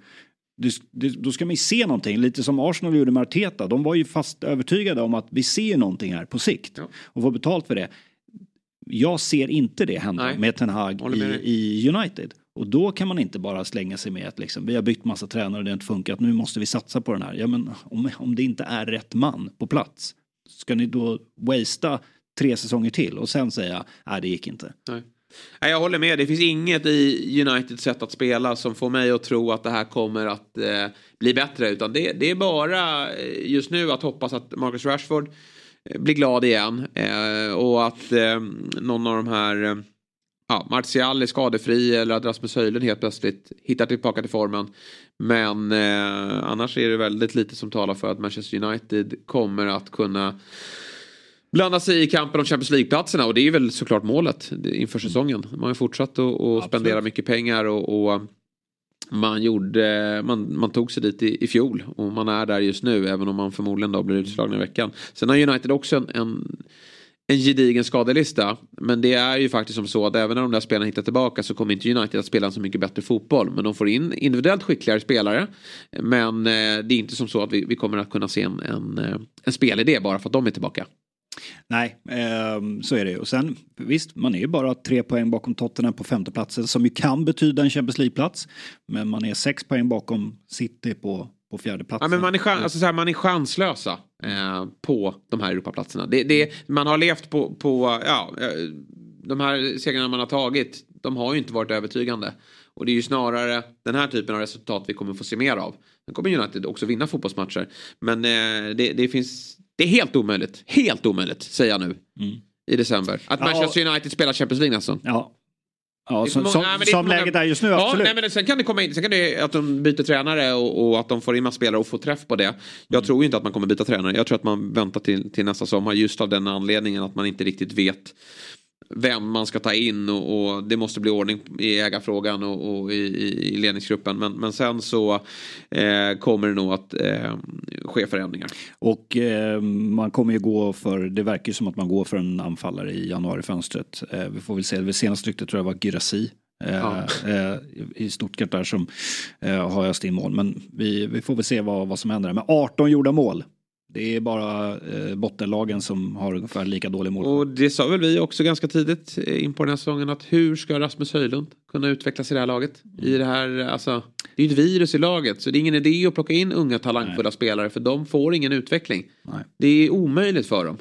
Det, det, då ska man ju se någonting, lite som Arsenal gjorde med Arteta. De var ju fast övertygade om att vi ser någonting här på sikt Ja. och får betalt för det. Jag ser inte det hända Nej. med Ten Hag i, i United. Och då kan man inte bara slänga sig med att liksom, vi har bytt massa tränare och det har inte funkat, nu måste vi satsa på den här. Ja, men om, om det inte är rätt man på plats, ska ni då wastea tre säsonger till och sen säga, nej det gick inte. Nej. Nej, jag håller med. Det finns inget i Uniteds sätt att spela som får mig att tro att det här kommer att eh, bli bättre. Utan det, det är bara eh, just nu att hoppas att Marcus Rashford eh, blir glad igen. Eh, och att eh, någon av de här eh, ja, Martial är skadefri eller att Rasmus Höjlund helt plötsligt hittar tillbaka till formen. Men eh, annars är det väldigt lite som talar för att Manchester United kommer att kunna blanda sig i kampen om Champions League-platserna och det är väl såklart målet inför säsongen. Man har fortsatt att att spendera mycket pengar och, och man, gjorde, man, man tog sig dit i, i fjol och man är där just nu även om man förmodligen då blir utslagen i veckan. Sen har United också en, en, en gedigen skadelista. Men det är ju faktiskt som så att även när de där spelarna hittar tillbaka så kommer inte United att spela en så mycket bättre fotboll. Men de får in individuellt skickligare spelare. Men eh, det är inte som så att vi, vi kommer att kunna se en, en, eh, en spelidé bara för att de är tillbaka. Nej, eh, så är det ju. Och sen visst, man är ju bara tre poäng bakom Tottenham på femteplatsen som ju kan betyda en Champions League-plats. Men man är sex poäng bakom City på, på fjärdeplatsen. Ja, men man, är chans, alltså så här, man är chanslösa eh, på de här Europaplatserna. Det, det, man har levt på, på ja, eh, de här segrarna man har tagit. De har ju inte varit övertygande. Och det är ju snarare den här typen av resultat vi kommer få se mer av. Sen kommer United också vinna fotbollsmatcher. Men eh, det, det finns... Det är helt omöjligt. Helt omöjligt, säger jag nu. I december. Att Mm. Ja, Manchester United spelar Champions League nästan. Ja, ja som, för som, många- nej, är som många- läget är just nu, Ja, absolut. nej, men sen kan det komma in, sen kan det att de byter tränare och, och att de får in massa spelare och får träff på det. Jag Mm. tror inte att man kommer byta tränare. Jag tror att man väntar till, till nästa sommar just av den anledningen att man inte riktigt vet vem man ska ta in och, och det måste bli ordning i ägarfrågan och, och i, i, ledningsgruppen. Men, men sen så eh, kommer det nog att eh, ske förändringar. Och eh, man kommer ju gå för, det verkar ju som att man går för en anfallare i januarifönstret. Eh, vi får väl se, det senaste ryktet tror jag var Gyrassi. Eh, Ja. eh, I Stuttgart där som eh, har öst in mål. Men vi, vi får väl se vad, vad som händer. Men 18 gjorda mål. Det är bara eh, bottenlagen som har ungefär lika dålig mål. Och det sa väl vi också ganska tidigt eh, in på den här säsongen att hur ska Rasmus Höjlund kunna utvecklas i det här laget? I det här, alltså, det är ju ett virus i laget så det är ingen idé att plocka in unga talangfulla spelare för de får ingen utveckling. Nej. Det är omöjligt för dem.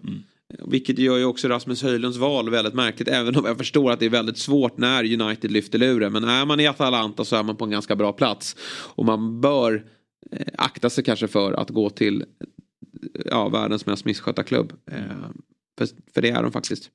Vilket gör ju också Rasmus Höjlunds val väldigt märkligt även om jag förstår att det är väldigt svårt när United lyfter luren. Men är man i Atalanta så är man på en ganska bra plats. Och man bör eh, akta sig kanske för att gå till ja, världens mest misskötta klubb. Eh, för, för det är de faktiskt.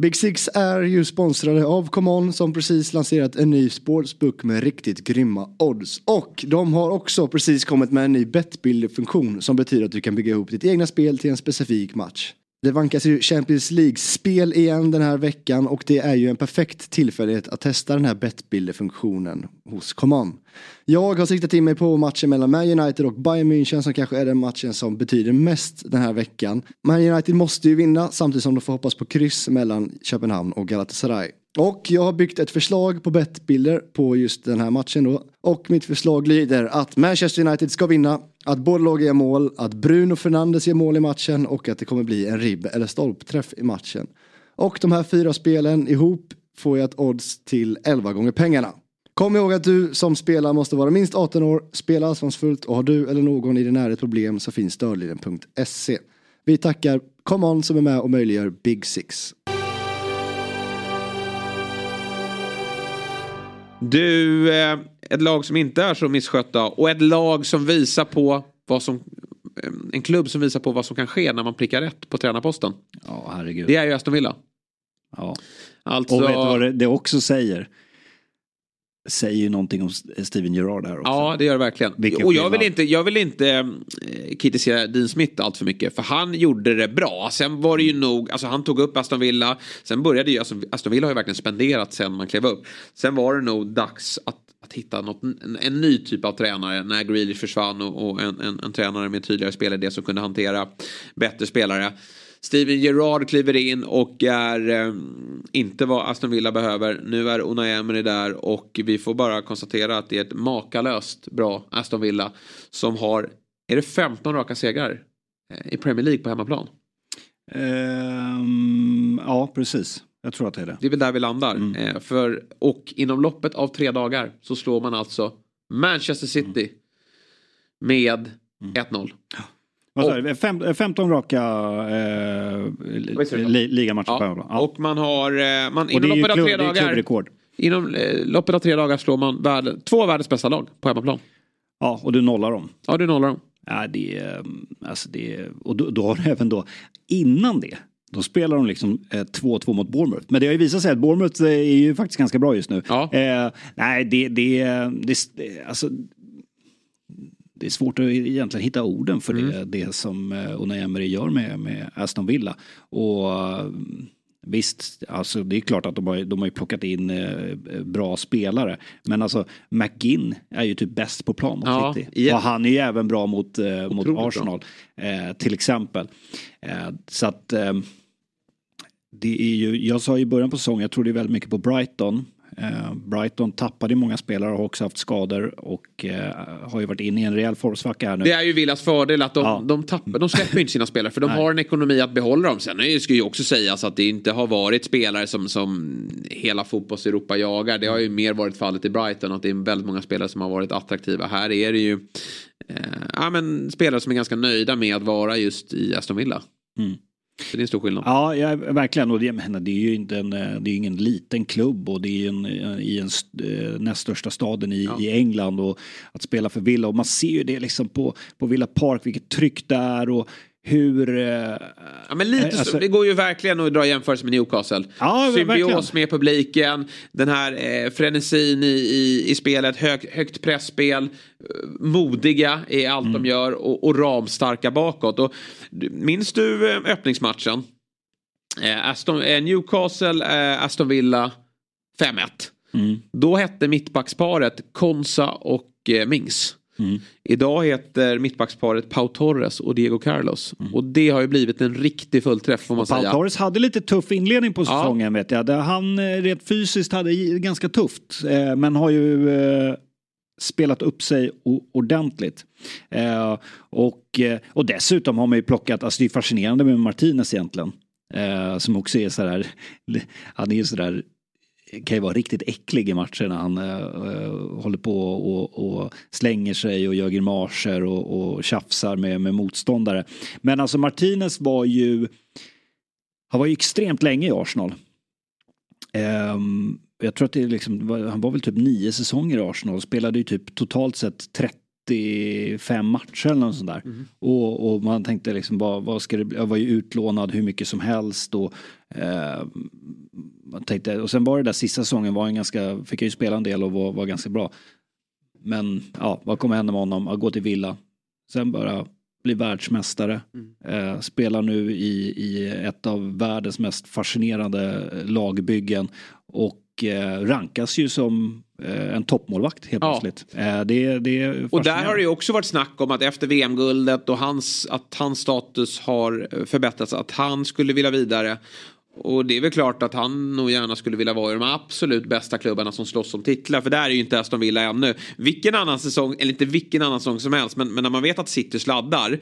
Big Six är ju sponsrade av ComeOn som precis lanserat en ny sportsbook med riktigt grymma odds. Och de har också precis kommit med en ny bettbuilder-funktion som betyder att du kan bygga ihop ditt egna spel till en specifik match. Det vankas ju Champions League-spel igen den här veckan och det är ju en perfekt tillfällighet att testa den här bettbuilder-funktionen hos ComeOn. Jag har siktat in mig på matchen mellan Man United och Bayern München som kanske är den matchen som betyder mest den här veckan. Man United måste ju vinna samtidigt som de får hoppas på kryss mellan Köpenhamn och Galatasaray. Och jag har byggt ett förslag på bettbilder på just den här matchen då. Och mitt förslag lyder att Manchester United ska vinna, att båda lag gör mål, att Bruno Fernandes gör mål i matchen och att det kommer bli en ribb eller stolpträff i matchen. Och de här fyra spelen ihop får jag ett odds till 11 gånger pengarna. Kom ihåg att du som spelar måste vara minst 18 år, spela ansvarsfullt och har du eller någon i din närhet problem så finns stödlinjen.se. Vi tackar ComeOn som är med och möjliggör Big Six. Du, eh, ett lag som inte är så misskötta och ett lag som visar på vad som eh, en klubb som visar på vad som kan ske när man prickar rätt på tränarposten. Ja, herregud. Det är ju Aston Villa. Ja. Alltså, Och vet du vad det, det också säger? Säger ju någonting om Steven Gerrard här också. Ja, det gör det verkligen. Vilken och jag vill inte, jag vill inte eh, kritisera Dean Smith allt för mycket. För han gjorde det bra. Sen var det ju nog, alltså han tog upp Aston Villa. Sen började ju, alltså, Aston Villa har ju verkligen spenderat sen man klev upp. Sen var det nog dags att, att hitta något, en, en ny typ av tränare. När Grealish försvann och, och en, en, en tränare med tydligare spelidé som kunde hantera bättre spelare. Steven Gerrard kliver in och är eh, inte vad Aston Villa behöver. Nu är Unai Emery där och vi får bara konstatera att det är ett makalöst bra Aston Villa som har, är det 15 raka segrar eh, i Premier League på hemmaplan? Ehm, ja, precis. Jag tror att det är det. Det är väl där vi landar. Eh, för, och inom loppet av tre dagar så slår man alltså Manchester City med 1-0. Vad du? Fem, 15 raka eh, är det? li, ligamatcher på Ja. hemmaplan. Ja. Och man har, eh, man, Och inom det är ju loppet av klubb, tre det är dagar klubbrekord. Inom eh, loppet av tre dagar slår man värld, två av världens bästa lag på hemmaplan. Ja, och du nollar dem. Ja, du nollar dem. Ja, det är, alltså det och då, då har du även då, innan det, då spelar de liksom eh, 2-2 mot Bournemouth. Men det har ju visat sig att Bournemouth eh, är ju faktiskt ganska bra just nu. Ja. Eh, nej, det, det, det, det, alltså, det är svårt att egentligen hitta orden för det, det som eh, Unai Emery gör med, med Aston Villa. Och eh, visst, alltså det är klart att de har, de har ju plockat in eh, bra spelare. Men alltså McGinn är ju typ bäst på plan mot Ja, City. igen. Och han är ju även bra mot, eh, mot. Arsenal. Eh, till exempel. Så att det är ju, jag sa i början på säsongen, jag tror det är väldigt mycket på Brighton. Eh, Brighton tappade ju många spelare och har också haft skador och eh, har ju varit inne i en rejäl formsvacka här nu. Det är ju Villas fördel att de, Ja. de, tappar, de släpper inte sina spelare för de Nej. har en ekonomi att behålla dem. Sen det ska ju också sägas att det inte har varit spelare som, som hela fotbolls-Europa jagar. Det har ju mer varit fallet i Brighton att det är väldigt många spelare som har varit attraktiva. Här är det ju eh, ja, men spelare som är ganska nöjda med att vara just i Aston Villa. Mm. Det är en stor skillnad. Ja, ja verkligen. Och det, det är ju inte en, eh, det är ingen liten klubb och det är en, eh, i en eh, näst största staden i, i England och att spela för Villa och man ser ju det liksom på, på Villa Park vilket tryck det är och hur... eh, Ja, men lite så, alltså- det går ju verkligen att dra jämförelse med Newcastle. Ja, Symbios verkligen. med publiken, den här eh, frenesin i, i, i spelet, hög, högt pressspel, eh, modiga i allt Mm. de gör och, och ramstarka bakåt. Och, minns du eh, öppningsmatchen? Eh, Aston, eh, Newcastle, eh, Aston Villa 5-1. Mm. Då hette mittbacksparet Konsa och eh, Mings. Mm. Idag heter mittbacksparet Pau Torres och Diego Carlos. Och det har ju blivit en riktig fullträff får man Paul säga. Torres hade lite tuff inledning på Ja. säsongen vet jag. Där han eh, rent fysiskt hade ganska tufft. eh, Men har ju eh, spelat upp sig ordentligt. Och, och dessutom har man ju plockat, alltså det är fascinerande med Martinez egentligen. Som också är sådär, han är sådär kan ju vara riktigt äcklig i matcher när han eh, eh, håller på och, och slänger sig och gör grimaser och, och tjafsar med, med motståndare. Men alltså Martinez var ju han var ju extremt länge i Arsenal. Ehm, jag tror att det är liksom, han var väl typ nio säsonger i Arsenal och spelade ju typ totalt sett 30 35 matcher eller något sånt där. Och, och man tänkte liksom vad, vad ska det bli? Jag var ju utlånad hur mycket som helst och eh, man tänkte, och sen var det där sista säsongen var en ganska, fick jag ju spela en del och var, var ganska bra. Men ja, vad kommer hända med honom? Att gå till Villa. Sen bara bli världsmästare. Eh, spelar nu i, i ett av världens mest fascinerande lagbyggen. Och eh, rankas ju som eh, en toppmålvakt helt Ja. plötsligt. Eh, det, det Och där har det ju också varit snack om att efter VM-guldet och hans, att hans status har förbättrats, att han skulle vilja vidare. Och det är väl klart att han nog gärna skulle vilja vara i de absolut bästa klubbarna som slåss om titlar. För där är ju inte Aston Villa ännu. Vilken annan säsong, eller inte vilken annan säsong som helst, men, men när man vet att City sladdar.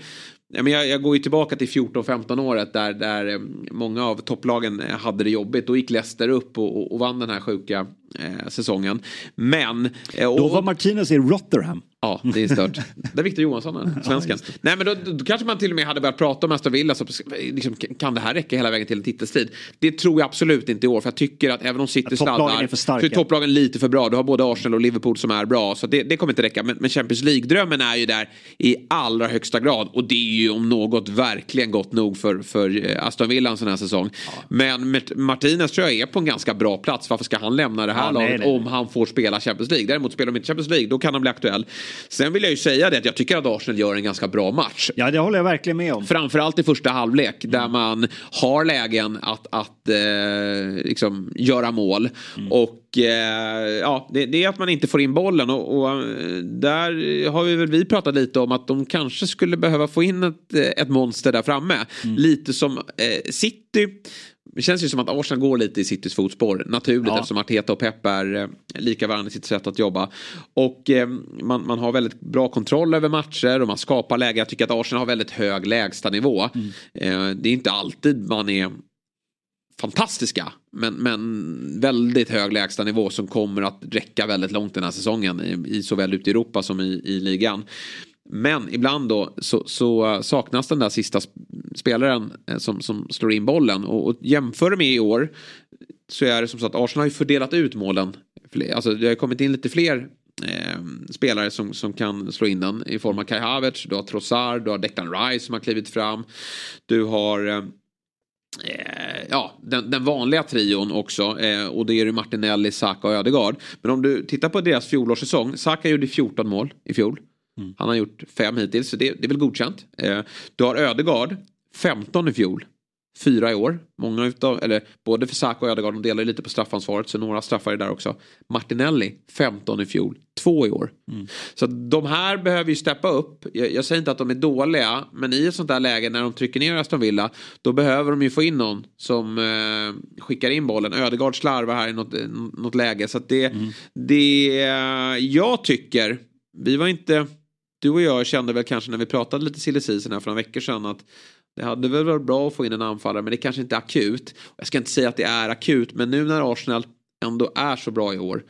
Men jag, jag går ju tillbaka till 14-15 året där, där eh, många av topplagen eh, hade det jobbigt. Då gick Leicester upp och, och, och vann den här sjuka eh, säsongen. Men... eh, och, Då var Martinez i Rotherham. Ja, det är stört. Det är Victor Johansson, svensken. Nej, men då, då, kanske man till och med hade börjat prata om Aston Villa. Så, liksom, kan det här räcka hela vägen till en titelstrid? Det tror jag absolut inte i år. För jag tycker att även om City sladdar är så är topplagen lite för bra. Du har både Arsenal och Liverpool som är bra. Så det, det kommer inte räcka. Men, men Champions League-drömmen är ju där i allra högsta grad. Och det är ju om något verkligen gott nog för, för eh, Aston Villa en sån här säsong. Ja. Men Martinez tror jag är på en ganska bra plats. Varför ska han lämna det här ja, laget nej, nej. om han får spela Champions League? Däremot spelar de inte Champions League, då kan han bli aktuell. Sen vill jag ju säga det att jag tycker att Arsenal gör en ganska bra match. Ja, det håller jag verkligen med om. Framförallt i första halvlek mm. där man har lägen att, att eh, liksom göra mål. Mm. Och eh, ja, det, det, är att man inte får in bollen och, och, eh, där har vi väl vi pratat lite om att de kanske skulle behöva få in ett, ett monster där framme. Mm. Lite som eh, City det känns ju som att Arsenal går lite i Citys fotspår naturligt ja. eftersom Arteta och Pep är eh, lika varandra i sitt sätt att jobba. Och eh, man, man har väldigt bra kontroll över matcher och man skapar läge. Jag tycker att Arsenal har väldigt hög lägstanivå. Mm. Eh, det är inte alltid man är fantastiska. Men, men väldigt hög lägstanivå som kommer att räcka väldigt långt den här säsongen. I, i såväl ute i Europa som i, i ligan. Men ibland då så, så, eh, saknas den där sista spelaren eh, som, som slår in bollen. Och, och jämför med i år så är det som så att Arsenal har ju fördelat ut målen. Alltså det har kommit in lite fler eh, spelare som, som kan slå in den i form av Kai Havertz, du har Trossard, du har Declan Rice som har klivit fram. Du har eh, Eh, ja, den, den, vanliga trion också. Eh, och det är ju Martinelli, Saka och Ödegaard. Men om du tittar på deras fjolårssäsong. Saka gjorde 14 mål i fjol. Mm. Han har gjort fem hittills, så det, det är väl godkänt. Eh, du har Ödegaard, 15 i fjol. Fyra i år. Många utav, eller både för Saka och Ödegaard, de delar ju lite på straffansvaret så några straffar är där också. Martinelli, 15 i fjol. Två i år. Mm. Så de här behöver ju steppa upp. Jag, jag, säger inte att de är dåliga, men i ett sånt där läge när de trycker ner Aston Villa, då behöver de ju få in någon som eh, skickar in bollen. Ödegaard slarvar här i något, något läge. Så det, mm. det, jag tycker, vi var inte du och jag kände väl kanske när vi pratade lite silly här för några veckor sedan att det hade väl varit bra att få in en anfallare men det kanske inte är akut. Jag ska inte säga att det är akut men nu när Arsenal ändå är så bra i år.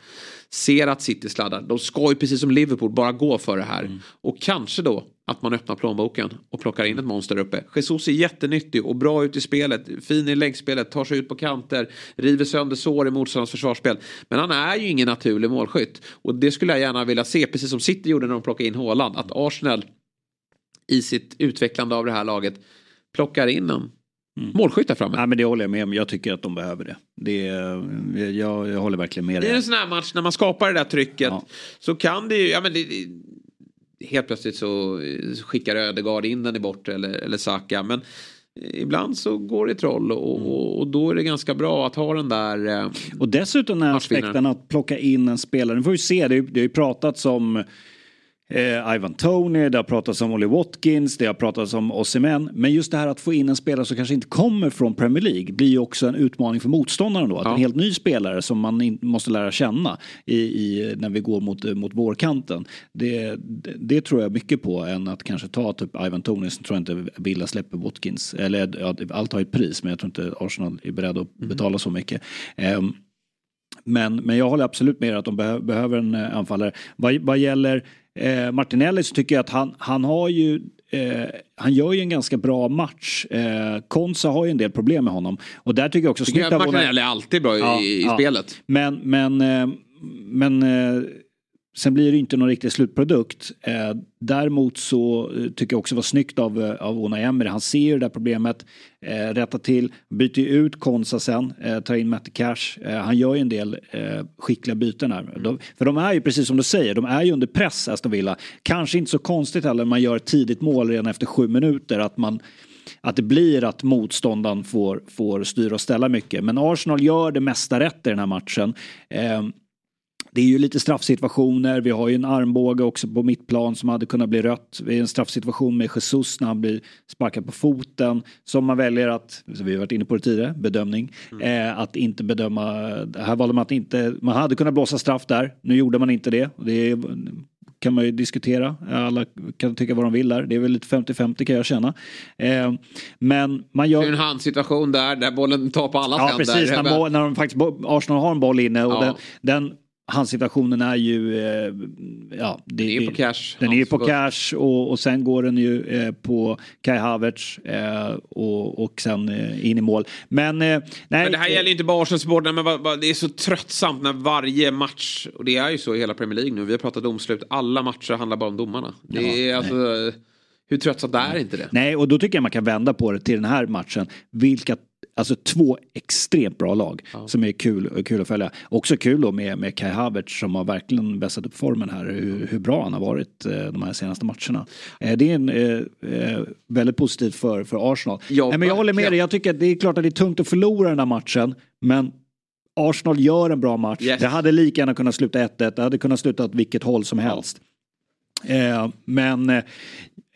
Ser att City sladdar. De ska ju precis som Liverpool bara gå för det här. Mm. Och kanske då att man öppnar plånboken och plockar in ett monster uppe. Jesus är jättenyttig och bra ut i spelet. Fin i längdspelet, tar sig ut på kanter, river sönder sår i motståndarens försvarsspel. Men han är ju ingen naturlig målskytt. Och det skulle jag gärna vilja se, precis som City gjorde när de plockade in Haaland. Att Arsenal i sitt utvecklande av det här laget plockar in en Mm. Målskytt där framme. Ja, men det håller jag med om. Jag tycker att de behöver det. det jag, jag håller verkligen med dig. I en sån här match när man skapar det där trycket ja. så kan det ju, ja men det, helt plötsligt så skickar Ödegaard in den i bort eller, eller Saka. Men ibland så går det troll och, mm. och, då är det ganska bra att ha den där eh, Och dessutom den aspekten att plocka in en spelare. Nu får vi se, det har ju pratats om Eh, Ivan Tony, det har pratats om Olly Watkins, det har pratats om Osimhen. Men just det här att få in en spelare som kanske inte kommer från Premier League blir ju också en utmaning för motståndaren då. Att ja. en helt ny spelare som man in, måste lära känna i, i, när vi går mot, mot vårkanten. Det, det, det, tror jag mycket på än att kanske ta typ Ivan Tony så tror jag inte Villa släpper Watkins. Eller ja, allt har ett pris men jag tror inte Arsenal är beredda att mm. betala så mycket. Um, men, men jag håller absolut med att de be behöver en uh, anfallare. Vad, vad gäller Eh, Martinelli så tycker jag att han, han har ju eh, han gör ju en ganska bra match. Eh, Konsa har ju en del problem med honom. Och där tycker jag också... Tycker att Martinelli är alltid bra ja, i, i ja. spelet. Men, men, eh, men eh, Sen blir det inte någon riktig slutprodukt. Eh, däremot så eh, tycker jag också det var snyggt av, eh, av Unai Emery. Han ser ju det där problemet, eh, rättar till, byter ut Konsa sen, eh, tar in Matte Cash. Eh, han gör ju en del eh, skickliga byten här. Mm. De, för de är ju, precis som du säger, de är ju under press Aston Villa. Kanske inte så konstigt heller när man gör ett tidigt mål redan efter sju minuter att man att det blir att motståndaren får, får styra och ställa mycket. Men Arsenal gör det mesta rätt i den här matchen. Det är ju lite straffsituationer. Vi har ju en armbåge också på mittplan som hade kunnat bli rött. Vi har en straffsituation med Jesus när han blir sparkad på foten. Som man väljer att, vi har varit inne på det tidigare, bedömning. Mm. Eh, att inte bedöma, här valde man att inte, man hade kunnat blåsa straff där. Nu gjorde man inte det. Det kan man ju diskutera. Alla kan tycka vad de vill där. Det är väl lite 50-50 kan jag känna. Eh, men man gör... Det är en handsituation där, där bollen tar på alla ja, händer. Ja, precis. När, när de faktiskt, Arsenal har en boll inne och ja. den, den hans situationen är ju... Eh, ja, det, Den är på cash. Den är på cash och, och sen går den ju eh, på Kai Havertz eh, och, och sen eh, in i mål. Men, eh, nej, Men det här gäller ju inte bara Arsenal-supportrarna, men vad- vad- det är så tröttsamt när varje match, och det är ju så i hela Premier League nu, vi har pratat domslut, alla matcher handlar bara om domarna. Det är alltså, hur tröttsamt är inte det? Nej, och då tycker jag man kan vända på det till den här matchen. Vilka, alltså två extremt bra lag som är kul, kul att följa. Också kul då med, med Kai Havertz som har verkligen vässat upp formen här. Hur, hur bra han har varit eh, de här senaste matcherna. Eh, det är en, eh, väldigt positivt för, för Arsenal. Ja, Nej, men jag håller med dig, jag tycker att det är klart att det är tungt att förlora den här matchen. Men Arsenal gör en bra match. Yes. Det hade lika gärna kunnat sluta 1-1. Det hade kunnat sluta åt vilket håll som helst. Eh, men eh,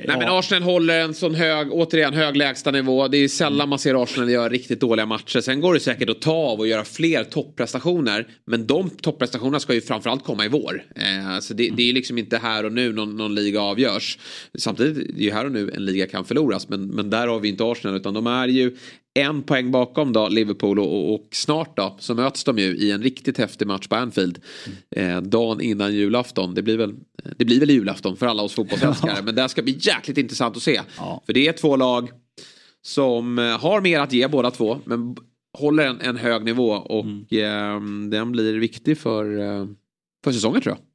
Nej men Arsenal håller en sån hög, återigen hög lägstanivå. Det är sällan man ser Arsenal göra riktigt dåliga matcher. Sen går det säkert att ta av och göra fler topprestationer. Men de topprestationerna ska ju framförallt komma i vår. Eh, så det, det är liksom inte här och nu någon, någon liga avgörs. Samtidigt är det ju här och nu en liga kan förloras. Men, men där har vi inte Arsenal utan de är ju en poäng bakom då Liverpool och, och, snart då så möts de ju i en riktigt häftig match på Anfield. Eh, dagen innan julafton. Det blir väl, det blir väl julafton för alla oss fotbollsälskare. Men det ska bli jäkligt intressant att se. Ja. För det är två lag som eh, har mer att ge båda två. Men håller en, en hög nivå och eh, den blir viktig för, eh, för säsongen tror jag.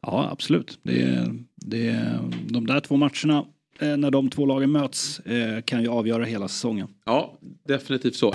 Ja, absolut. Det, det, de där två matcherna, eh, Eh, när de två lagen möts, eh, kan ju avgöra hela säsongen. Ja, definitivt så.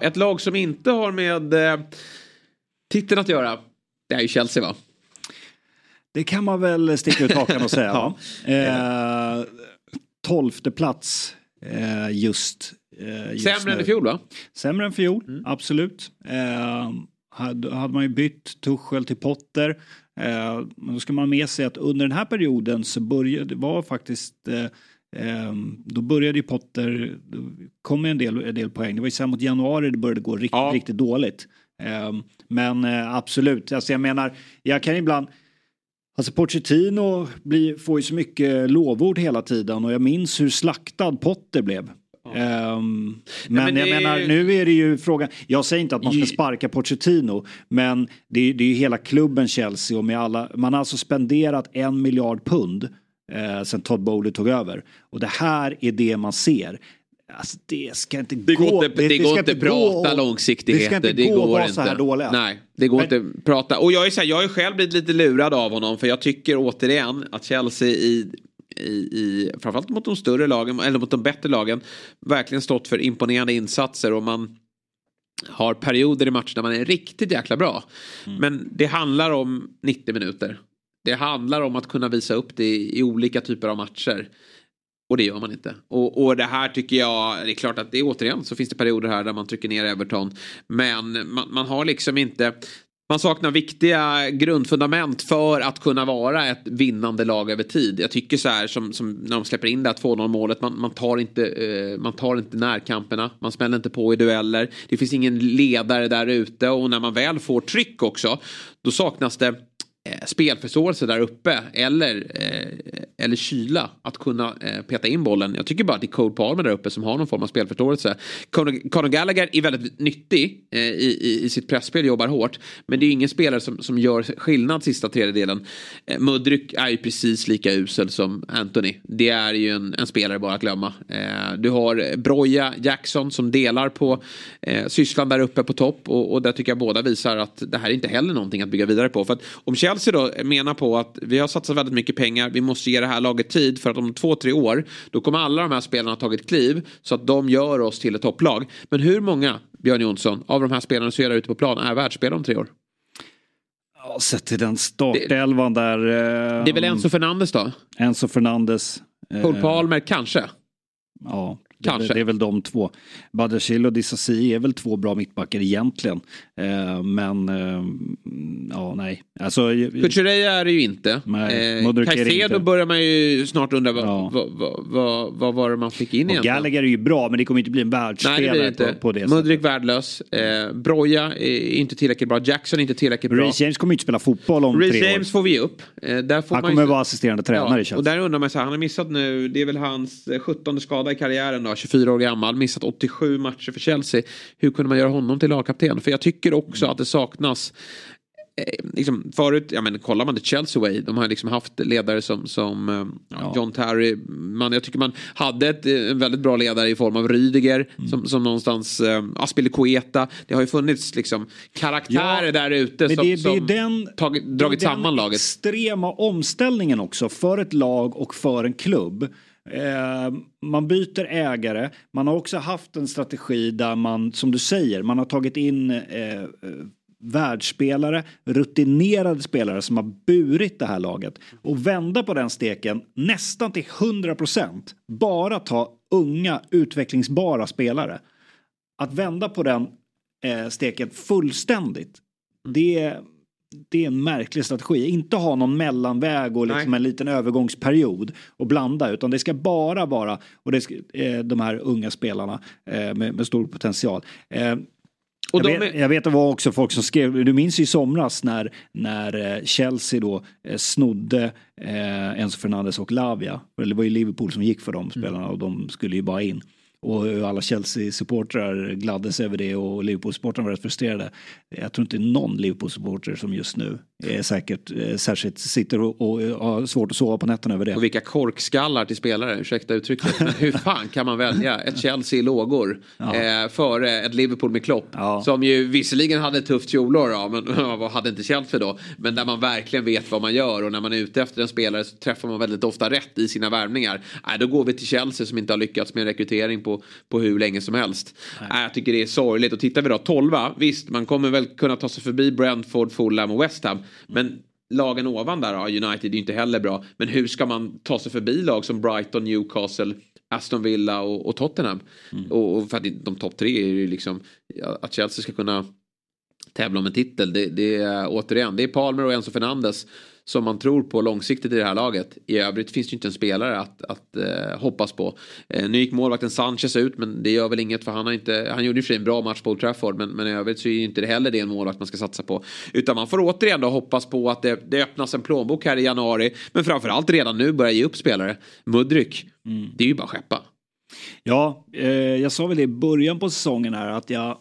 Ett lag som inte har med eh, titeln att göra. Det är ju Chelsea va? Det kan man väl sticka ut hakan och säga. va? eh, tolfte plats eh, just, eh, just Sämre än nu. i fjol va? Sämre än fjol, absolut. Eh, hade, hade man ju bytt Tuchel till Potter. Eh, men då ska man ha med sig att under den här perioden så började det var faktiskt eh, då började ju Potter, kom en del, en del poäng. Det var ju sen mot januari det började gå riktigt, Ja. riktigt dåligt. Eh, men eh, absolut, alltså jag menar, jag kan ibland Alltså Pochettino blir, får ju så mycket lovord hela tiden och jag minns hur slaktad Potter blev. Ehm, men men jag menar, ju- nu är det ju frågan, jag säger inte att man ska sparka Pochettino, men det, är- det är ju hela klubben Chelsea och med alla, man har alltså spenderat en miljard pund eh, sen Todd Bowley tog över. Och det här är det man ser. Alltså det ska inte Det gå. går inte, det, går ska inte gå prata och- långsiktigheter. Det inte gå att vara så här dåliga. Nej, det går Men- inte att prata. Och jag är, så här, jag är själv blivit lite lurad av honom. För jag tycker återigen att Chelsea i, i, i framförallt mot de större lagen, eller mot de bättre lagen, verkligen stått för imponerande insatser. Och man har perioder i matchen där man är riktigt jäkla bra. Mm. Men det handlar om 90 minuter. Det handlar om att kunna visa upp det i, olika typer av matcher. Och det gör man inte. Och, och det här tycker jag, det är klart att det är återigen så finns det perioder här där man trycker ner Everton. Men man, man har liksom inte, man saknar viktiga grundfundament för att kunna vara ett vinnande lag över tid. Jag tycker så här som, som när de släpper in det här 2-0 målet, man, man, tar inte, eh, man tar inte närkamperna, man smäller inte på i dueller. Det finns ingen ledare där ute och när man väl får tryck också, då saknas det Eh, spelförståelse där uppe eller, eh, eller kyla att kunna eh, peta in bollen. Jag tycker bara att det är Cole Palmer där uppe som har någon form av spelförståelse. Conor, Gallagher är väldigt nyttig eh, i, i, i sitt pressspel, jobbar hårt. Men det är ingen spelare som, som gör skillnad sista tredjedelen. Eh, Mudryk är ju precis lika usel som Anthony. Det är ju en, en spelare bara att glömma. Eh, du har Broja Jackson som delar på eh, sysslan där uppe på topp. Och, och där tycker jag båda visar att det här är inte heller någonting att bygga vidare på. För att om Chelsea då menar på att vi har satsat väldigt mycket pengar, vi måste ge det här laget tid för att om två, tre år då kommer alla de här spelarna ha tagit kliv så att de gör oss till ett topplag. Men hur många, Björn Jonsson, av de här spelarna som är ute på plan är världsspelare om tre år? Ja, sett till den startelvan där. Eh, Det är väl Enzo Fernandes då? Enzo Fernandes. eh, Paul Palmer kanske? Ja, Kanske. det är väl de två. Badiashile och Disasi är väl två bra mittbackar egentligen. Eh, men, eh, ja nej. Alltså, Kukureya är det ju inte. Nej, Eh, Caicedo börjar man ju snart undra vad, Ja. vad, vad, vad, vad var det man fick in och egentligen? Gallagher är ju bra men det kommer inte bli en världsspelare på, på det Mudrik värdelös. Eh, Broja är inte tillräckligt bra. Jackson är inte tillräckligt bra. Reece James kommer ju inte spela fotboll om Reece tre James år. får vi upp. Eh, där får Han man ju kommer se- vara assisterande tränare i Ja, Chelsea. och där undrar man så här, han har missat nu, det är väl hans eh, 17 skada i karriären då, 24 år gammal, missat 87 matcher för Chelsea. Hur kunde man göra honom till lagkapten? För jag tycker också att det saknas eh, Liksom förut, ja men kollar man till Chelsea Way, de har liksom haft ledare som, som eh, John Terry. Man, jag tycker man hade ett, eh, en väldigt bra ledare i form av Rydiger Mm. som, som någonstans, eh, Aspilicueta. Det har ju funnits liksom karaktärer Ja, där ute som, det, det är som den, tagit, det är dragit den samman laget. extrema omställningen också för ett lag och för en klubb. Eh, man byter ägare. Man har också haft en strategi där man, som du säger, man har tagit in eh, eh världsspelare, rutinerade spelare som har burit det här laget. Och vända på den steken nästan till 100%. Bara ta unga utvecklingsbara spelare. Att vända på den eh, steken fullständigt. Det är, det är en märklig strategi. Inte ha någon mellanväg och liksom en liten övergångsperiod och blanda utan det ska bara vara och det ska, eh, de här unga spelarna eh, med, med stor potential. Eh, Och jag, vet, är- jag vet det var också folk som skrev, du minns ju i somras när, när eh, Chelsea då eh, snodde eh, Enzo Fernandes och Lavia. Det var ju Liverpool som gick för de spelarna och de skulle ju bara in. Och alla Chelsea-supportrar gladdes över det och Liverpool-supportrarna var rätt frustrerade. Jag tror inte någon Liverpool-supporter som just nu är säkert eh, särskilt sitter och, och har svårt att sova på nätterna över det. Och vilka korkskallar till spelare, ursäkta uttrycket. Men hur fan kan man välja ett Chelsea i lågor eh, före ett Liverpool med Klopp? Som ju visserligen hade ett tufft fjolår, ja, men vad hade inte Chelsea då? Men där man verkligen vet vad man gör och när man är ute efter en spelare så träffar man väldigt ofta rätt i sina värvningar. Nej, då går vi till Chelsea som inte har lyckats med rekrytering på, på hur länge som helst. Nej. jag tycker det är sorgligt. Och tittar vi då 12, visst man kommer väl kunna ta sig förbi Brentford, Fulham och West Ham. Men lagen ovan där, United är ju inte heller bra. Men hur ska man ta sig förbi lag som Brighton, Newcastle, Aston Villa och, och Tottenham? Och, och för att de topp tre är ju liksom att Chelsea ska kunna tävla om en titel. Det, det är återigen, det är Palmer och Enzo Fernandes som man tror på långsiktigt i det här laget. I övrigt finns det ju inte en spelare att, att eh, hoppas på. Eh, nu gick målvakten Sanchez ut men det gör väl inget för han har inte, han gjorde ju för en bra match på Old Trafford men, men i övrigt så är ju inte det heller det en målvakt man ska satsa på. Utan man får återigen då hoppas på att det, det öppnas en plånbok här i januari. Men framförallt redan nu börja ge upp spelare. Mudryk, det är ju bara skeppa. Ja, eh, jag sa väl det i början på säsongen här att jag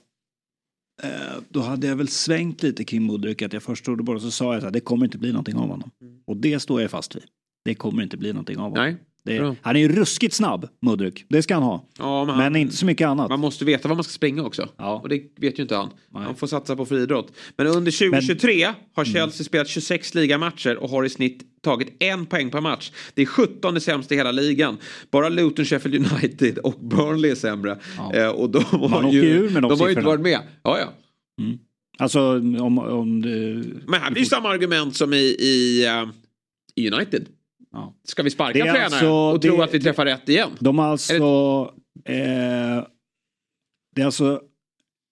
då hade jag väl svängt lite kring Mudryk att jag först trodde bara så sa jag att det kommer inte bli någonting av honom. Och det står jag fast vid. Det kommer inte bli någonting av honom. Nej, det, bra. han är ju ruskigt snabb, Mudryk. Det ska han ha. Ja, men, Men han, inte så mycket annat. man måste veta vad man ska springa också. Ja. Och det vet ju inte han. Nej. Han får satsa på friidrott. Men under 2023 har Chelsea spelat 26 ligamatcher och har i snitt tagit en poäng per match. Det är 17 sämst i hela ligan. Bara Luton, Sheffield United och Burnley är sämre. Ja. Eh, och de har åker ju, ur med de de har ju inte varit med. Ja, ja. Alltså om, om det... Men här blir ju samma argument som i, i, eh, i United. Ja. Ska vi sparka Det tränaren alltså- och tro det- att vi träffar rätt igen? De har alltså... Eh, det är alltså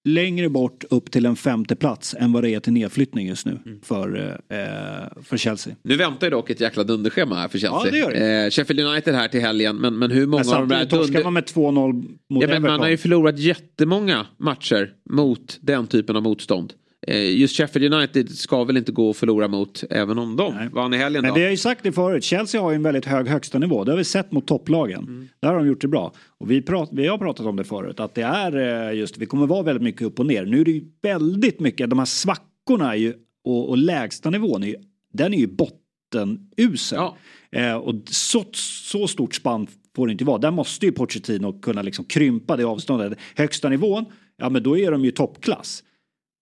längre bort upp till en femte plats än vad det är till nedflyttning just nu Mm. för, eh, för Chelsea. Nu väntar ju dock ett jäkla dunderschema här för Chelsea. Ja, det gör det. Eh, Sheffield United här till helgen. Men, men hur många Men av de här torskar man med 2-0 mot Ja, men man har ju förlorat jättemånga matcher mot den typen av motstånd. Eh, Just Sheffield United ska väl inte gå och förlora mot även om de Nej. vann i helgen Men då. det har ju sagt det förut, Chelsea har ju en väldigt hög högsta nivå. Det har vi sett mot topplagen. Mm. Där har de gjort det bra. Och vi, prat, vi har pratat om det förut, att det är eh, just, vi kommer vara väldigt mycket upp och ner. Nu är det ju väldigt mycket, de här svackorna ju, och, och lägsta nivån är ju, den är ju bottenusel. Ja. Eh, och så, så stort spann får det inte vara. Där måste ju Pochettino kunna liksom krympa det avståndet. Högsta nivån, ja men då är de ju toppklass.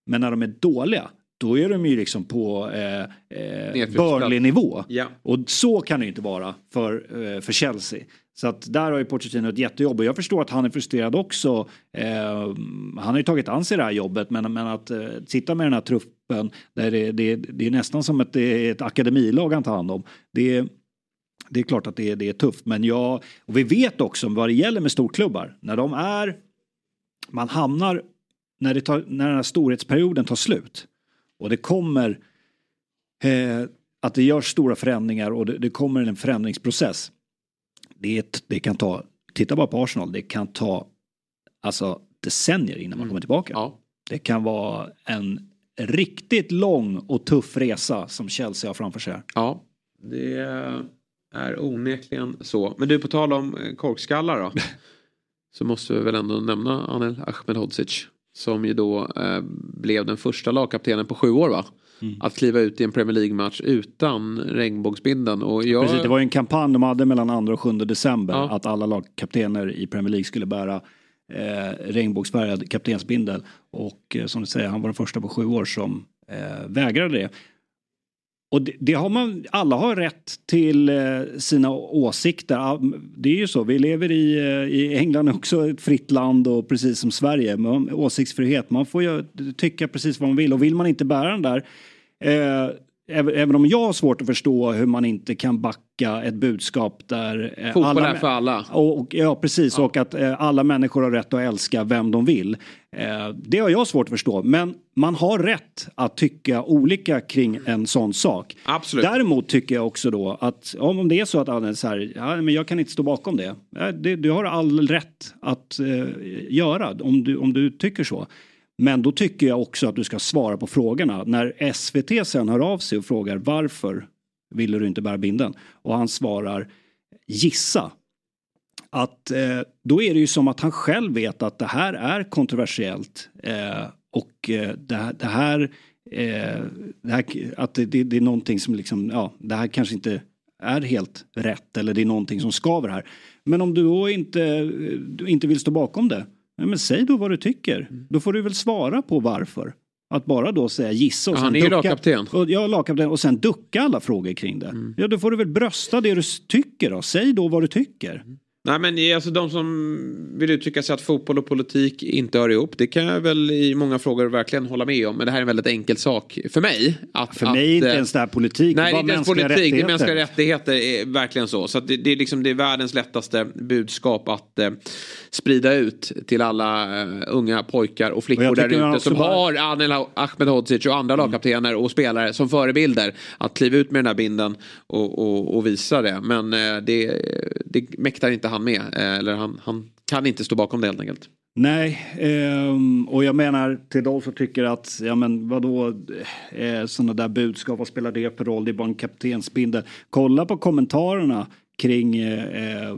Men när de är dåliga, då är de ju liksom på eh, eh. Burnley-nivå. Ja. Och så kan det ju inte vara för, eh, för Chelsea. Så att där har ju Pochettino ett jättejobb och jag förstår att han är frustrerad också. Eh, han har ju tagit an sig det här jobbet men, men att eh, sitta med den här truppen där det, det, det är nästan som ett, är ett akademilag han tar hand om. Det, det är klart att det, det är tufft men jag, och vi vet också vad det gäller med storklubbar. När de är, man hamnar, när, det tar, när den här storhetsperioden tar slut och det kommer eh, att det görs stora förändringar och det, det kommer en förändringsprocess. Det, det kan ta, titta bara på Arsenal, det kan ta alltså decennier innan man kommer tillbaka. Ja. Det kan vara en riktigt lång och tuff resa som Chelsea har framför sig. Ja, det är onekligen så. Men du, på tal om eh, korkskallar då. så måste vi väl ändå nämna Anel Ahmedhodzic. Som ju då eh, blev den första lagkaptenen på sju år va? Mm. Att kliva ut i en Premier League-match utan regnbågsbindeln. Och jag... Precis, det var ju en kampanj de hade mellan 2 och 7 december Ja. att alla lagkaptener i Premier League skulle bära eh, regnbågsfärgad kaptensbindel. Och eh, som du säger, han var den första på sju år som eh, vägrade det. Och det, det har man, alla har rätt till eh, sina åsikter. Det är ju så, vi lever i, eh, i England också ett fritt land och precis som Sverige. Man, åsiktsfrihet, man får ju tycka precis vad man vill och vill man inte bära den där eh, även, om jag har svårt att förstå hur man inte kan backa ett budskap där eh, Fotboll är för alla. och, och, ja, precis. Och att eh, alla människor har rätt att älska vem de vill. Eh, det har jag svårt att förstå. Men man har rätt att tycka olika kring en sån sak. Absolut. Däremot tycker jag också då att ja, om det är så att alla så här, ja, men jag kan inte stå bakom det. Ja, det du har all rätt att eh, göra om du, om du tycker så. Men då tycker jag också att du ska svara på frågorna. När SVT sen hör av sig och frågar varför ville du inte bära binden? Och han svarar gissa. Att eh, då är det ju som att han själv vet att det här är kontroversiellt. Eh, och eh, det, här- det här, eh, det här att det, det, det är någonting som liksom, ja, det här kanske inte är helt rätt eller det är någonting som skaver här. Men om du då inte, eh, du inte vill stå bakom det, ja, men säg då vad du tycker. Då får du väl svara på varför. Att bara då säga gissa och Ja, sen han är ju lagkapten. och, ja, lagkapten och sen ducka alla frågor kring det. Ja, då får du väl brösta det du tycker då. Säg då vad du tycker. Nej men alltså de som vill uttrycka sig att fotboll och politik inte hör ihop. Det kan jag väl i många frågor verkligen hålla med om. Men det här är en väldigt enkel sak för mig. Att, För att, mig är inte eh, ens det här politik. Nej, det är inte ens politik, det är rättigheter. mänskliga rättigheter. Är verkligen så. Så att det, det, är liksom, det är världens lättaste budskap att eh, sprida ut till alla eh, unga pojkar och flickor där ute som bara- har Anel Ahmedhodzic och andra lagkaptener och spelare som förebilder. Att kliva ut med den här binden och, och, och visa det. Men eh, det, det mäktar inte han med. Eh, eller han, han kan inte stå bakom det helt enkelt. Nej, ehm, och jag menar till de som tycker att, ja men vadå, eh, sådana där budskap, vad spelar det för roll? Det är bara en kaptensbindel. Kolla på kommentarerna kring eh,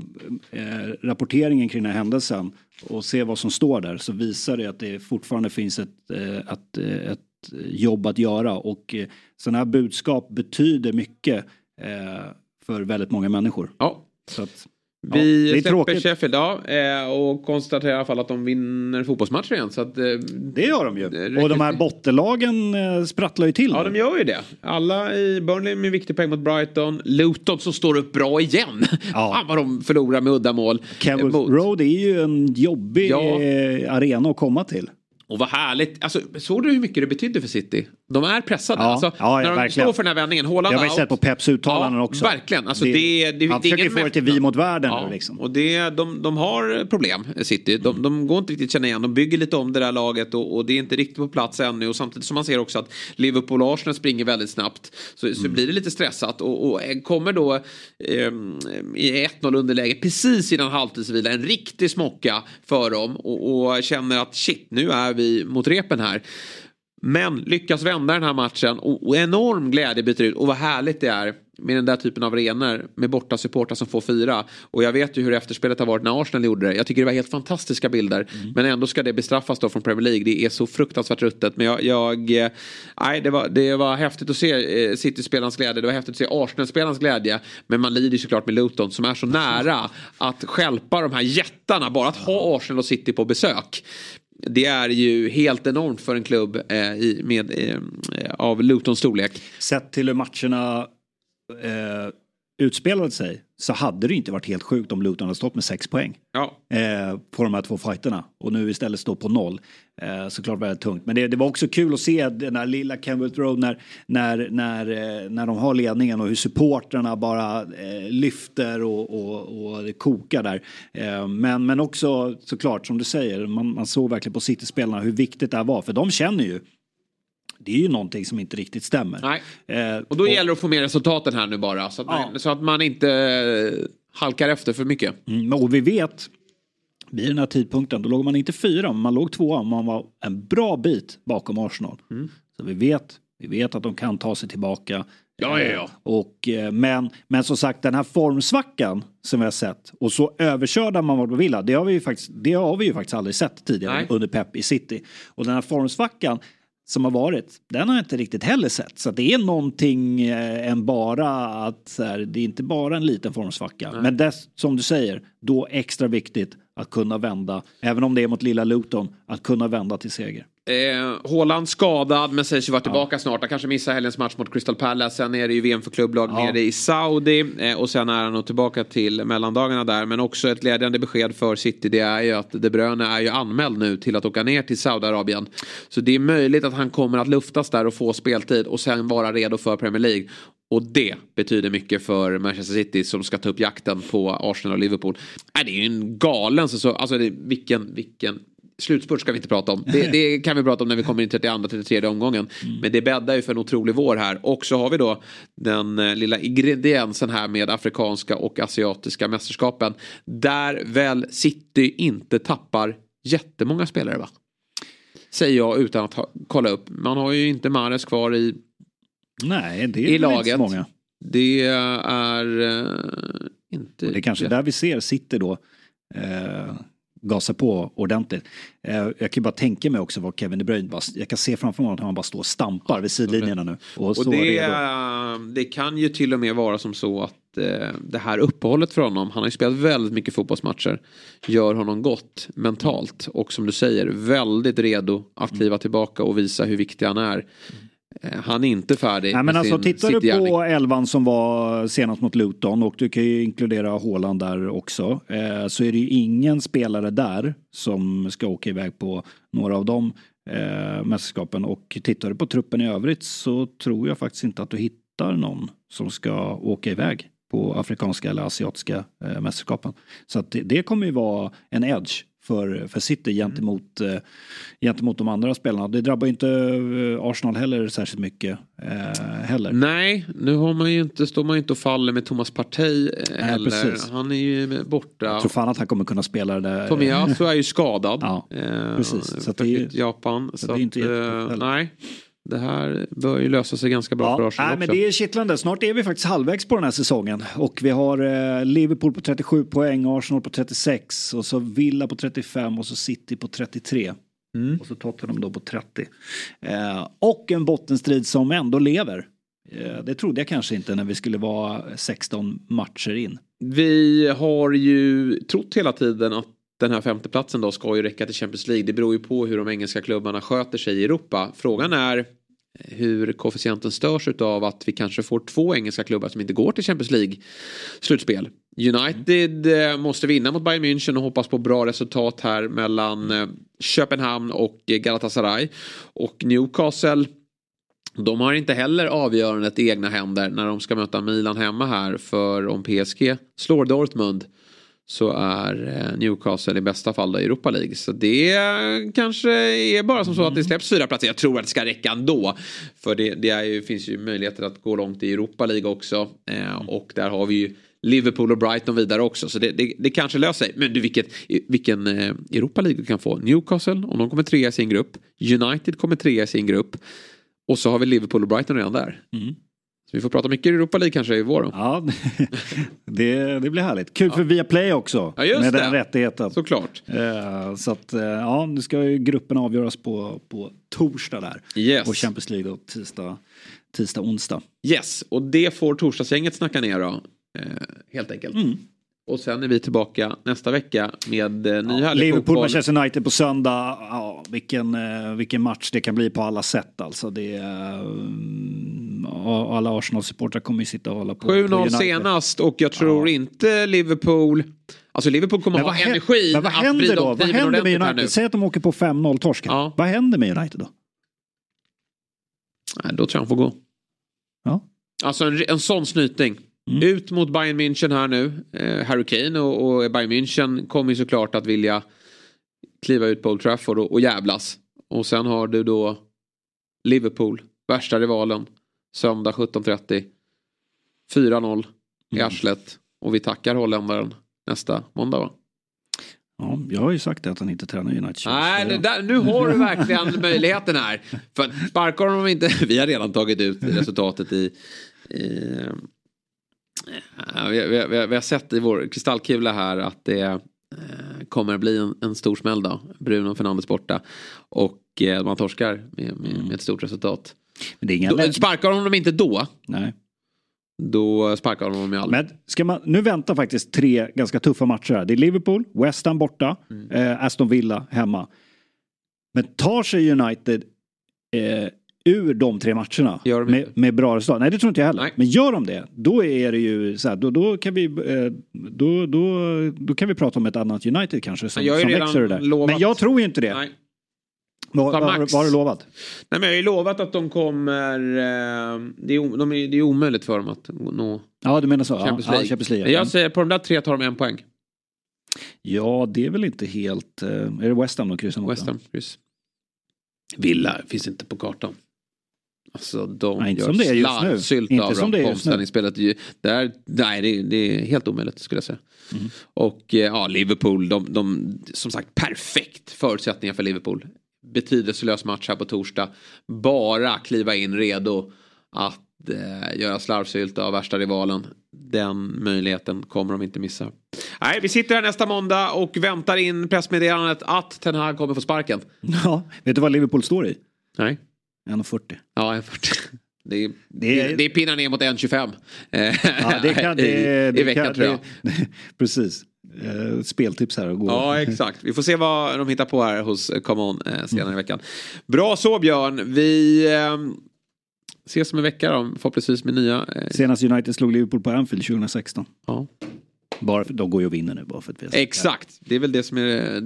eh, rapporteringen kring den här händelsen och se vad som står där så visar det att det fortfarande finns ett, eh, ett, eh, ett jobb att göra och eh, sådana här budskap betyder mycket eh, för väldigt många människor. Ja. Så att, Vi ja, släpper tråkigt. Sheffield ja, eh, och konstaterar i alla fall att de vinner fotbollsmatcher igen. Så att, eh, Det gör de ju. Och de här bottenlagen eh, sprattlar ju till Ja, nu. de gör ju det. Alla i Burnley med viktig poäng mot Brighton. Luton som står upp bra igen. Ja. Fan vad de förlorar med uddamål. Kenwood Mot- Road är ju en jobbig Ja. arena att komma till. Och vad härligt. Alltså, såg du hur mycket det betydde för City? De är pressade. Ja, alltså, ja, när de verkligen. står för den här vändningen. Haaland Jag har ju sett på Peps uttalanden Ja, också. verkligen. Alltså, det, det, han det försöker få det till vi mot världen Ja, nu liksom. och det, de, de har problem, City. De, de går inte riktigt känna igen. De bygger lite om det där laget och, och det är inte riktigt på plats ännu. Och samtidigt som man ser också att Liverpool och Arsenal springer väldigt snabbt. Så, Mm. så blir det lite stressat. Och, och kommer då ehm, i 1-0 underläge precis innan halvtidsvila. En riktig smocka för dem. Och, och känner att shit, nu är vi mot repen här. Men lyckas vända den här matchen och, och enorm glädje byter ut. Och vad härligt det är med den där typen av arenor med borta supportrar som får fira. Och jag vet ju hur efterspelet har varit när Arsenal gjorde det. Jag tycker det var helt fantastiska bilder. Men ändå ska det bestraffas då från Premier League. Det är så fruktansvärt ruttet. Men jag, jag eh, nej, det var, det var häftigt att se eh, City-spelarnas glädje. Det var häftigt att se Arsenal-spelarnas glädje. Men man lider såklart med Luton som är så nära att stjälpa de här jättarna. Bara att ha Arsenal och City på besök. Det är ju helt enormt för en klubb eh, i, med, eh, eh av Lutons storlek. Sett till hur matcherna eh, utspelade sig så hade det inte varit helt sjukt om Luton hade stått med sex poäng Ja. eh, på de här två fighterna. Och nu istället står på noll. Eh, såklart väldigt tungt. Men det, det var också kul att se den där lilla Kenwood Road när, när, när, eh, när de har ledningen och hur supportrarna bara eh, lyfter och, och, och det kokar där. Eh, men, men också såklart som du säger, man, man såg verkligen på City-spelarna hur viktigt det här var. För de känner ju det är ju någonting som inte riktigt stämmer. Nej. Eh, Och då gäller det att få med resultaten här nu bara. Så att, man, Ja. så att man inte eh, halkar efter för mycket. Mm, och vi vet, vid den här tidpunkten, då låg man inte fyra, men man låg tvåa. Man var en bra bit bakom Arsenal. Mm. Så vi vet, vi vet att de kan ta sig tillbaka. Ja, ja, ja. Eh, Och, men, men som sagt, den här formsvackan som vi har sett och så överkörda man var på Villa, det har vi ju faktiskt, det har vi ju faktiskt aldrig sett tidigare Nej. under Pep i City. Och den här formsvackan som har varit, den har jag inte riktigt heller sett. Så det är någonting eh, än bara att så här, det är inte bara en liten formsvacka. Men dess, som du säger, då extra viktigt att kunna vända, även om det är mot lilla Luton, att kunna vända till seger. Eh, skadad men sägs ju vara tillbaka snart. Han kanske missar helgens match mot Crystal Palace. Sen är det ju VM för klubblag Ja. nere i Saudi. Eh, och sen är han nog tillbaka till mellandagarna där. Men också ett glädjande besked för City. Det är ju att De Bruyne är ju anmäld nu till att åka ner till Saudiarabien. Så det är möjligt att han kommer att luftas där och få speltid. Och sen vara redo för Premier League. Och det betyder mycket för Manchester City som ska ta upp jakten på Arsenal och Liverpool. Nej, det är ju en galen säsong. Alltså det, vilken, vilken Slutspurt ska vi inte prata om. Det, det kan vi prata om när vi kommer in i 32-33 omgången. Men det bäddar ju för en otrolig vår här. Och så har vi då den eh, lilla ingrediensen här med afrikanska och asiatiska mästerskapen. Där väl City inte tappar jättemånga spelare va? Säger jag utan att ha, kolla upp. Man har ju inte Mares kvar i, Nej, det är i väl inte laget. så många. Det är eh, inte... Och det är kanske där vi ser City då eh, gasa på ordentligt. Eh, jag kan ju bara tänka mig också vad Kevin De Bruyne bara, jag kan se framför mig att han bara står och stampar vid sidlinjerna nu. Och, Och så det, det kan ju till och med vara som så att eh, det här uppehållet för honom, han har ju spelat väldigt mycket fotbollsmatcher, gör honom gott mentalt. Och som du säger, väldigt redo att Mm. kliva tillbaka och visa hur viktig han är. Eh, han är inte färdig Nej, men alltså tittar du på elvan som var senast mot Luton och du kan ju inkludera Haaland där också. Eh, så är det ju ingen spelare där som ska åka iväg på några av de eh, mästerskapen. Och tittar du på truppen i övrigt så tror jag faktiskt inte att du hittar någon som ska åka iväg på afrikanska eller asiatiska eh, mästerskapen. Så att det, det kommer ju vara en edge för, för City gentemot, eh, gentemot de andra spelarna. Det drabbar ju inte eh, Arsenal heller särskilt mycket eh, heller. Nej, nu har man ju inte, står man ju inte och faller med Thomas Partey eh, heller. precis. Han är ju borta. Jag tror fan att han kommer kunna spela det där. Tomiyasu är ju skadad. Ja, precis. Så det är- Japan. Så, det är inte att, nej, det här bör ju lösa sig ganska bra för Ja, Arsenal nej, också. men det är kittlande. Snart är vi faktiskt halvvägs på den här säsongen. Och vi har eh, Liverpool på 37 poäng, Arsenal på 36 och så Villa på 35 och så City på 33. Mm. Och så Tottenham då på 30. Eh, och en bottenstrid som ändå lever. Eh, det trodde jag kanske inte när vi skulle vara 16 matcher in. Vi har ju trott hela tiden att den här femteplatsen då ska ju räcka till Champions League. Det beror ju på hur de engelska klubbarna sköter sig i Europa. Frågan är eh, hur koefficienten störs av att vi kanske får två engelska klubbar som inte går till Champions League slutspel. United mm. måste vinna mot Bayern München och hoppas på bra resultat här mellan eh, Köpenhamn och Galatasaray. Och Newcastle de har inte heller avgörandet i egna händer när de ska möta Milan hemma här. För om PSG slår Dortmund så är eh, Newcastle i bästa fall då i Europa League. Så det kanske är bara som så att det släpps fyra platser. Jag tror att det ska räcka ändå. För det, det ju, finns ju möjligheter att gå långt i Europa League också. Eh, och där har vi ju Liverpool och Brighton vidare också. Så det, det, det kanske löser sig. Men du vilket, vilken eh, Europa League du kan få. Newcastle om de kommer trea i sin grupp. United kommer trea i sin grupp. Och så har vi Liverpool och Brighton redan där. Mm. Vi får prata mycket Europa League kanske i vår. då. Ja, det, det blir härligt. Kul för Viaplay också. Ja, med det. den rättigheten. Såklart. Eh, så att, eh, ja, nu ska ju gruppen avgöras på, på torsdag där. Yes. Och Champions League då tisdag, tisdag onsdag. Yes, och det får torsdagsgänget snacka ner då. Eh, helt enkelt. Mm. Och sen är vi tillbaka nästa vecka med eh, ny härlig Liverpool. Manchester United på söndag. Ja, vilken, eh, vilken match det kan bli på alla sätt alltså. Det ja, alla Arsenal-supportrar kommer ju sitta och hålla på. på 7-0 United. senast och jag tror inte Liverpool... Alltså Liverpool kommer Men ha vad, hä- energin men vad händer då? Vad händer med. United? Säg att de åker på 5-0 torsken. Ja. Vad händer med United då? Nej, då tror jag han får gå. Ja. Alltså en, en sån snyting. Mm. Ut mot Bayern München här nu. Eh, Harry Kane och, och Bayern München kommer ju såklart att vilja kliva ut på Old Trafford och, och jävlas. Och sen har du då Liverpool, värsta rivalen. Söndag 17.30. 4-0 i Mm. arslet. Och vi tackar holländaren nästa måndag va? Ja, jag har ju sagt att han inte tränar United. Nej, det där, nu har du verkligen möjligheten här. För sparkar de inte, vi har redan tagit ut resultatet i... i ja, vi, vi, vi, vi har sett i vår kristallkula här att det eh, kommer bli en, en stor smäll då. Bruno Fernandes borta. Och eh, man torskar med, med, med ett stort resultat. Men det är inga Då, sparkar de dem inte då, Nej. då sparkar de dem ju aldrig. Men ska man, nu väntar faktiskt tre ganska tuffa matcher här. Det är Liverpool, West Ham borta, Mm. eh, Aston Villa hemma. Men tar sig United eh, ur de tre matcherna de med, med bra resultat? Nej, det tror inte jag heller. Nej. Men gör de det, då är det ju så här, då, då kan vi eh, då, då, då kan vi prata om ett annat United kanske som, jag som redan växer det där. lovat- Men jag tror ju inte det. Nej. Vad, vad, vad har du lovat? Nej men jag har ju lovat att de kommer... Eh, det, är, de är, det är omöjligt för dem att nå Ja, du menar så? Ja, Champions ja, League. Champions League. Jag säger på de där tre tar de en poäng. Ja, det är väl inte helt... Eh, är det West Ham de kryssar mot? West Ham, kryss. Villa finns inte på kartan. Alltså de Nej, inte gör som det är just nu. slarvsylt Inte av som det är just nu. Där, nej, det, det är helt omöjligt skulle jag säga. Mm. Och eh, ja, Liverpool, de, de, som sagt perfekt förutsättningar för Liverpool. Betydelselös match här på torsdag. Bara kliva in redo att eh, göra slarvsylt av värsta rivalen. Den möjligheten kommer de inte missa. Nej, vi sitter här nästa måndag och väntar in pressmeddelandet att Ten Hag kommer få sparken. Ja, vet du vad Liverpool står i? Nej. 1,40. Ja, 1,40. Det är, Det är- är, det är pinnar ner mot 1,25. Ja, det kan, det, I, det i veckan kan, tror jag. Det, precis. Eh, speltips här och gå. Ja, exakt. Vi får se vad de hittar på här hos eh, Come On eh, senare i veckan. Bra så Björn. Vi eh, ses om en vecka då, förhoppningsvis med nya. Eh, Senast United slog Liverpool på Anfield 2016. ja. Bara för, de går ju och vinner nu bara för att vi Exakt, det är väl det som är eh,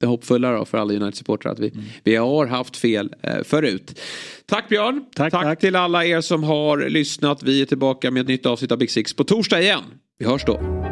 det hoppfulla då för alla United-supportrar. Att vi, vi har haft fel eh, förut. Tack Björn. Tack, tack. till alla er som har lyssnat. Vi är tillbaka med ett nytt avsnitt av Big Six på torsdag igen. Vi hörs då.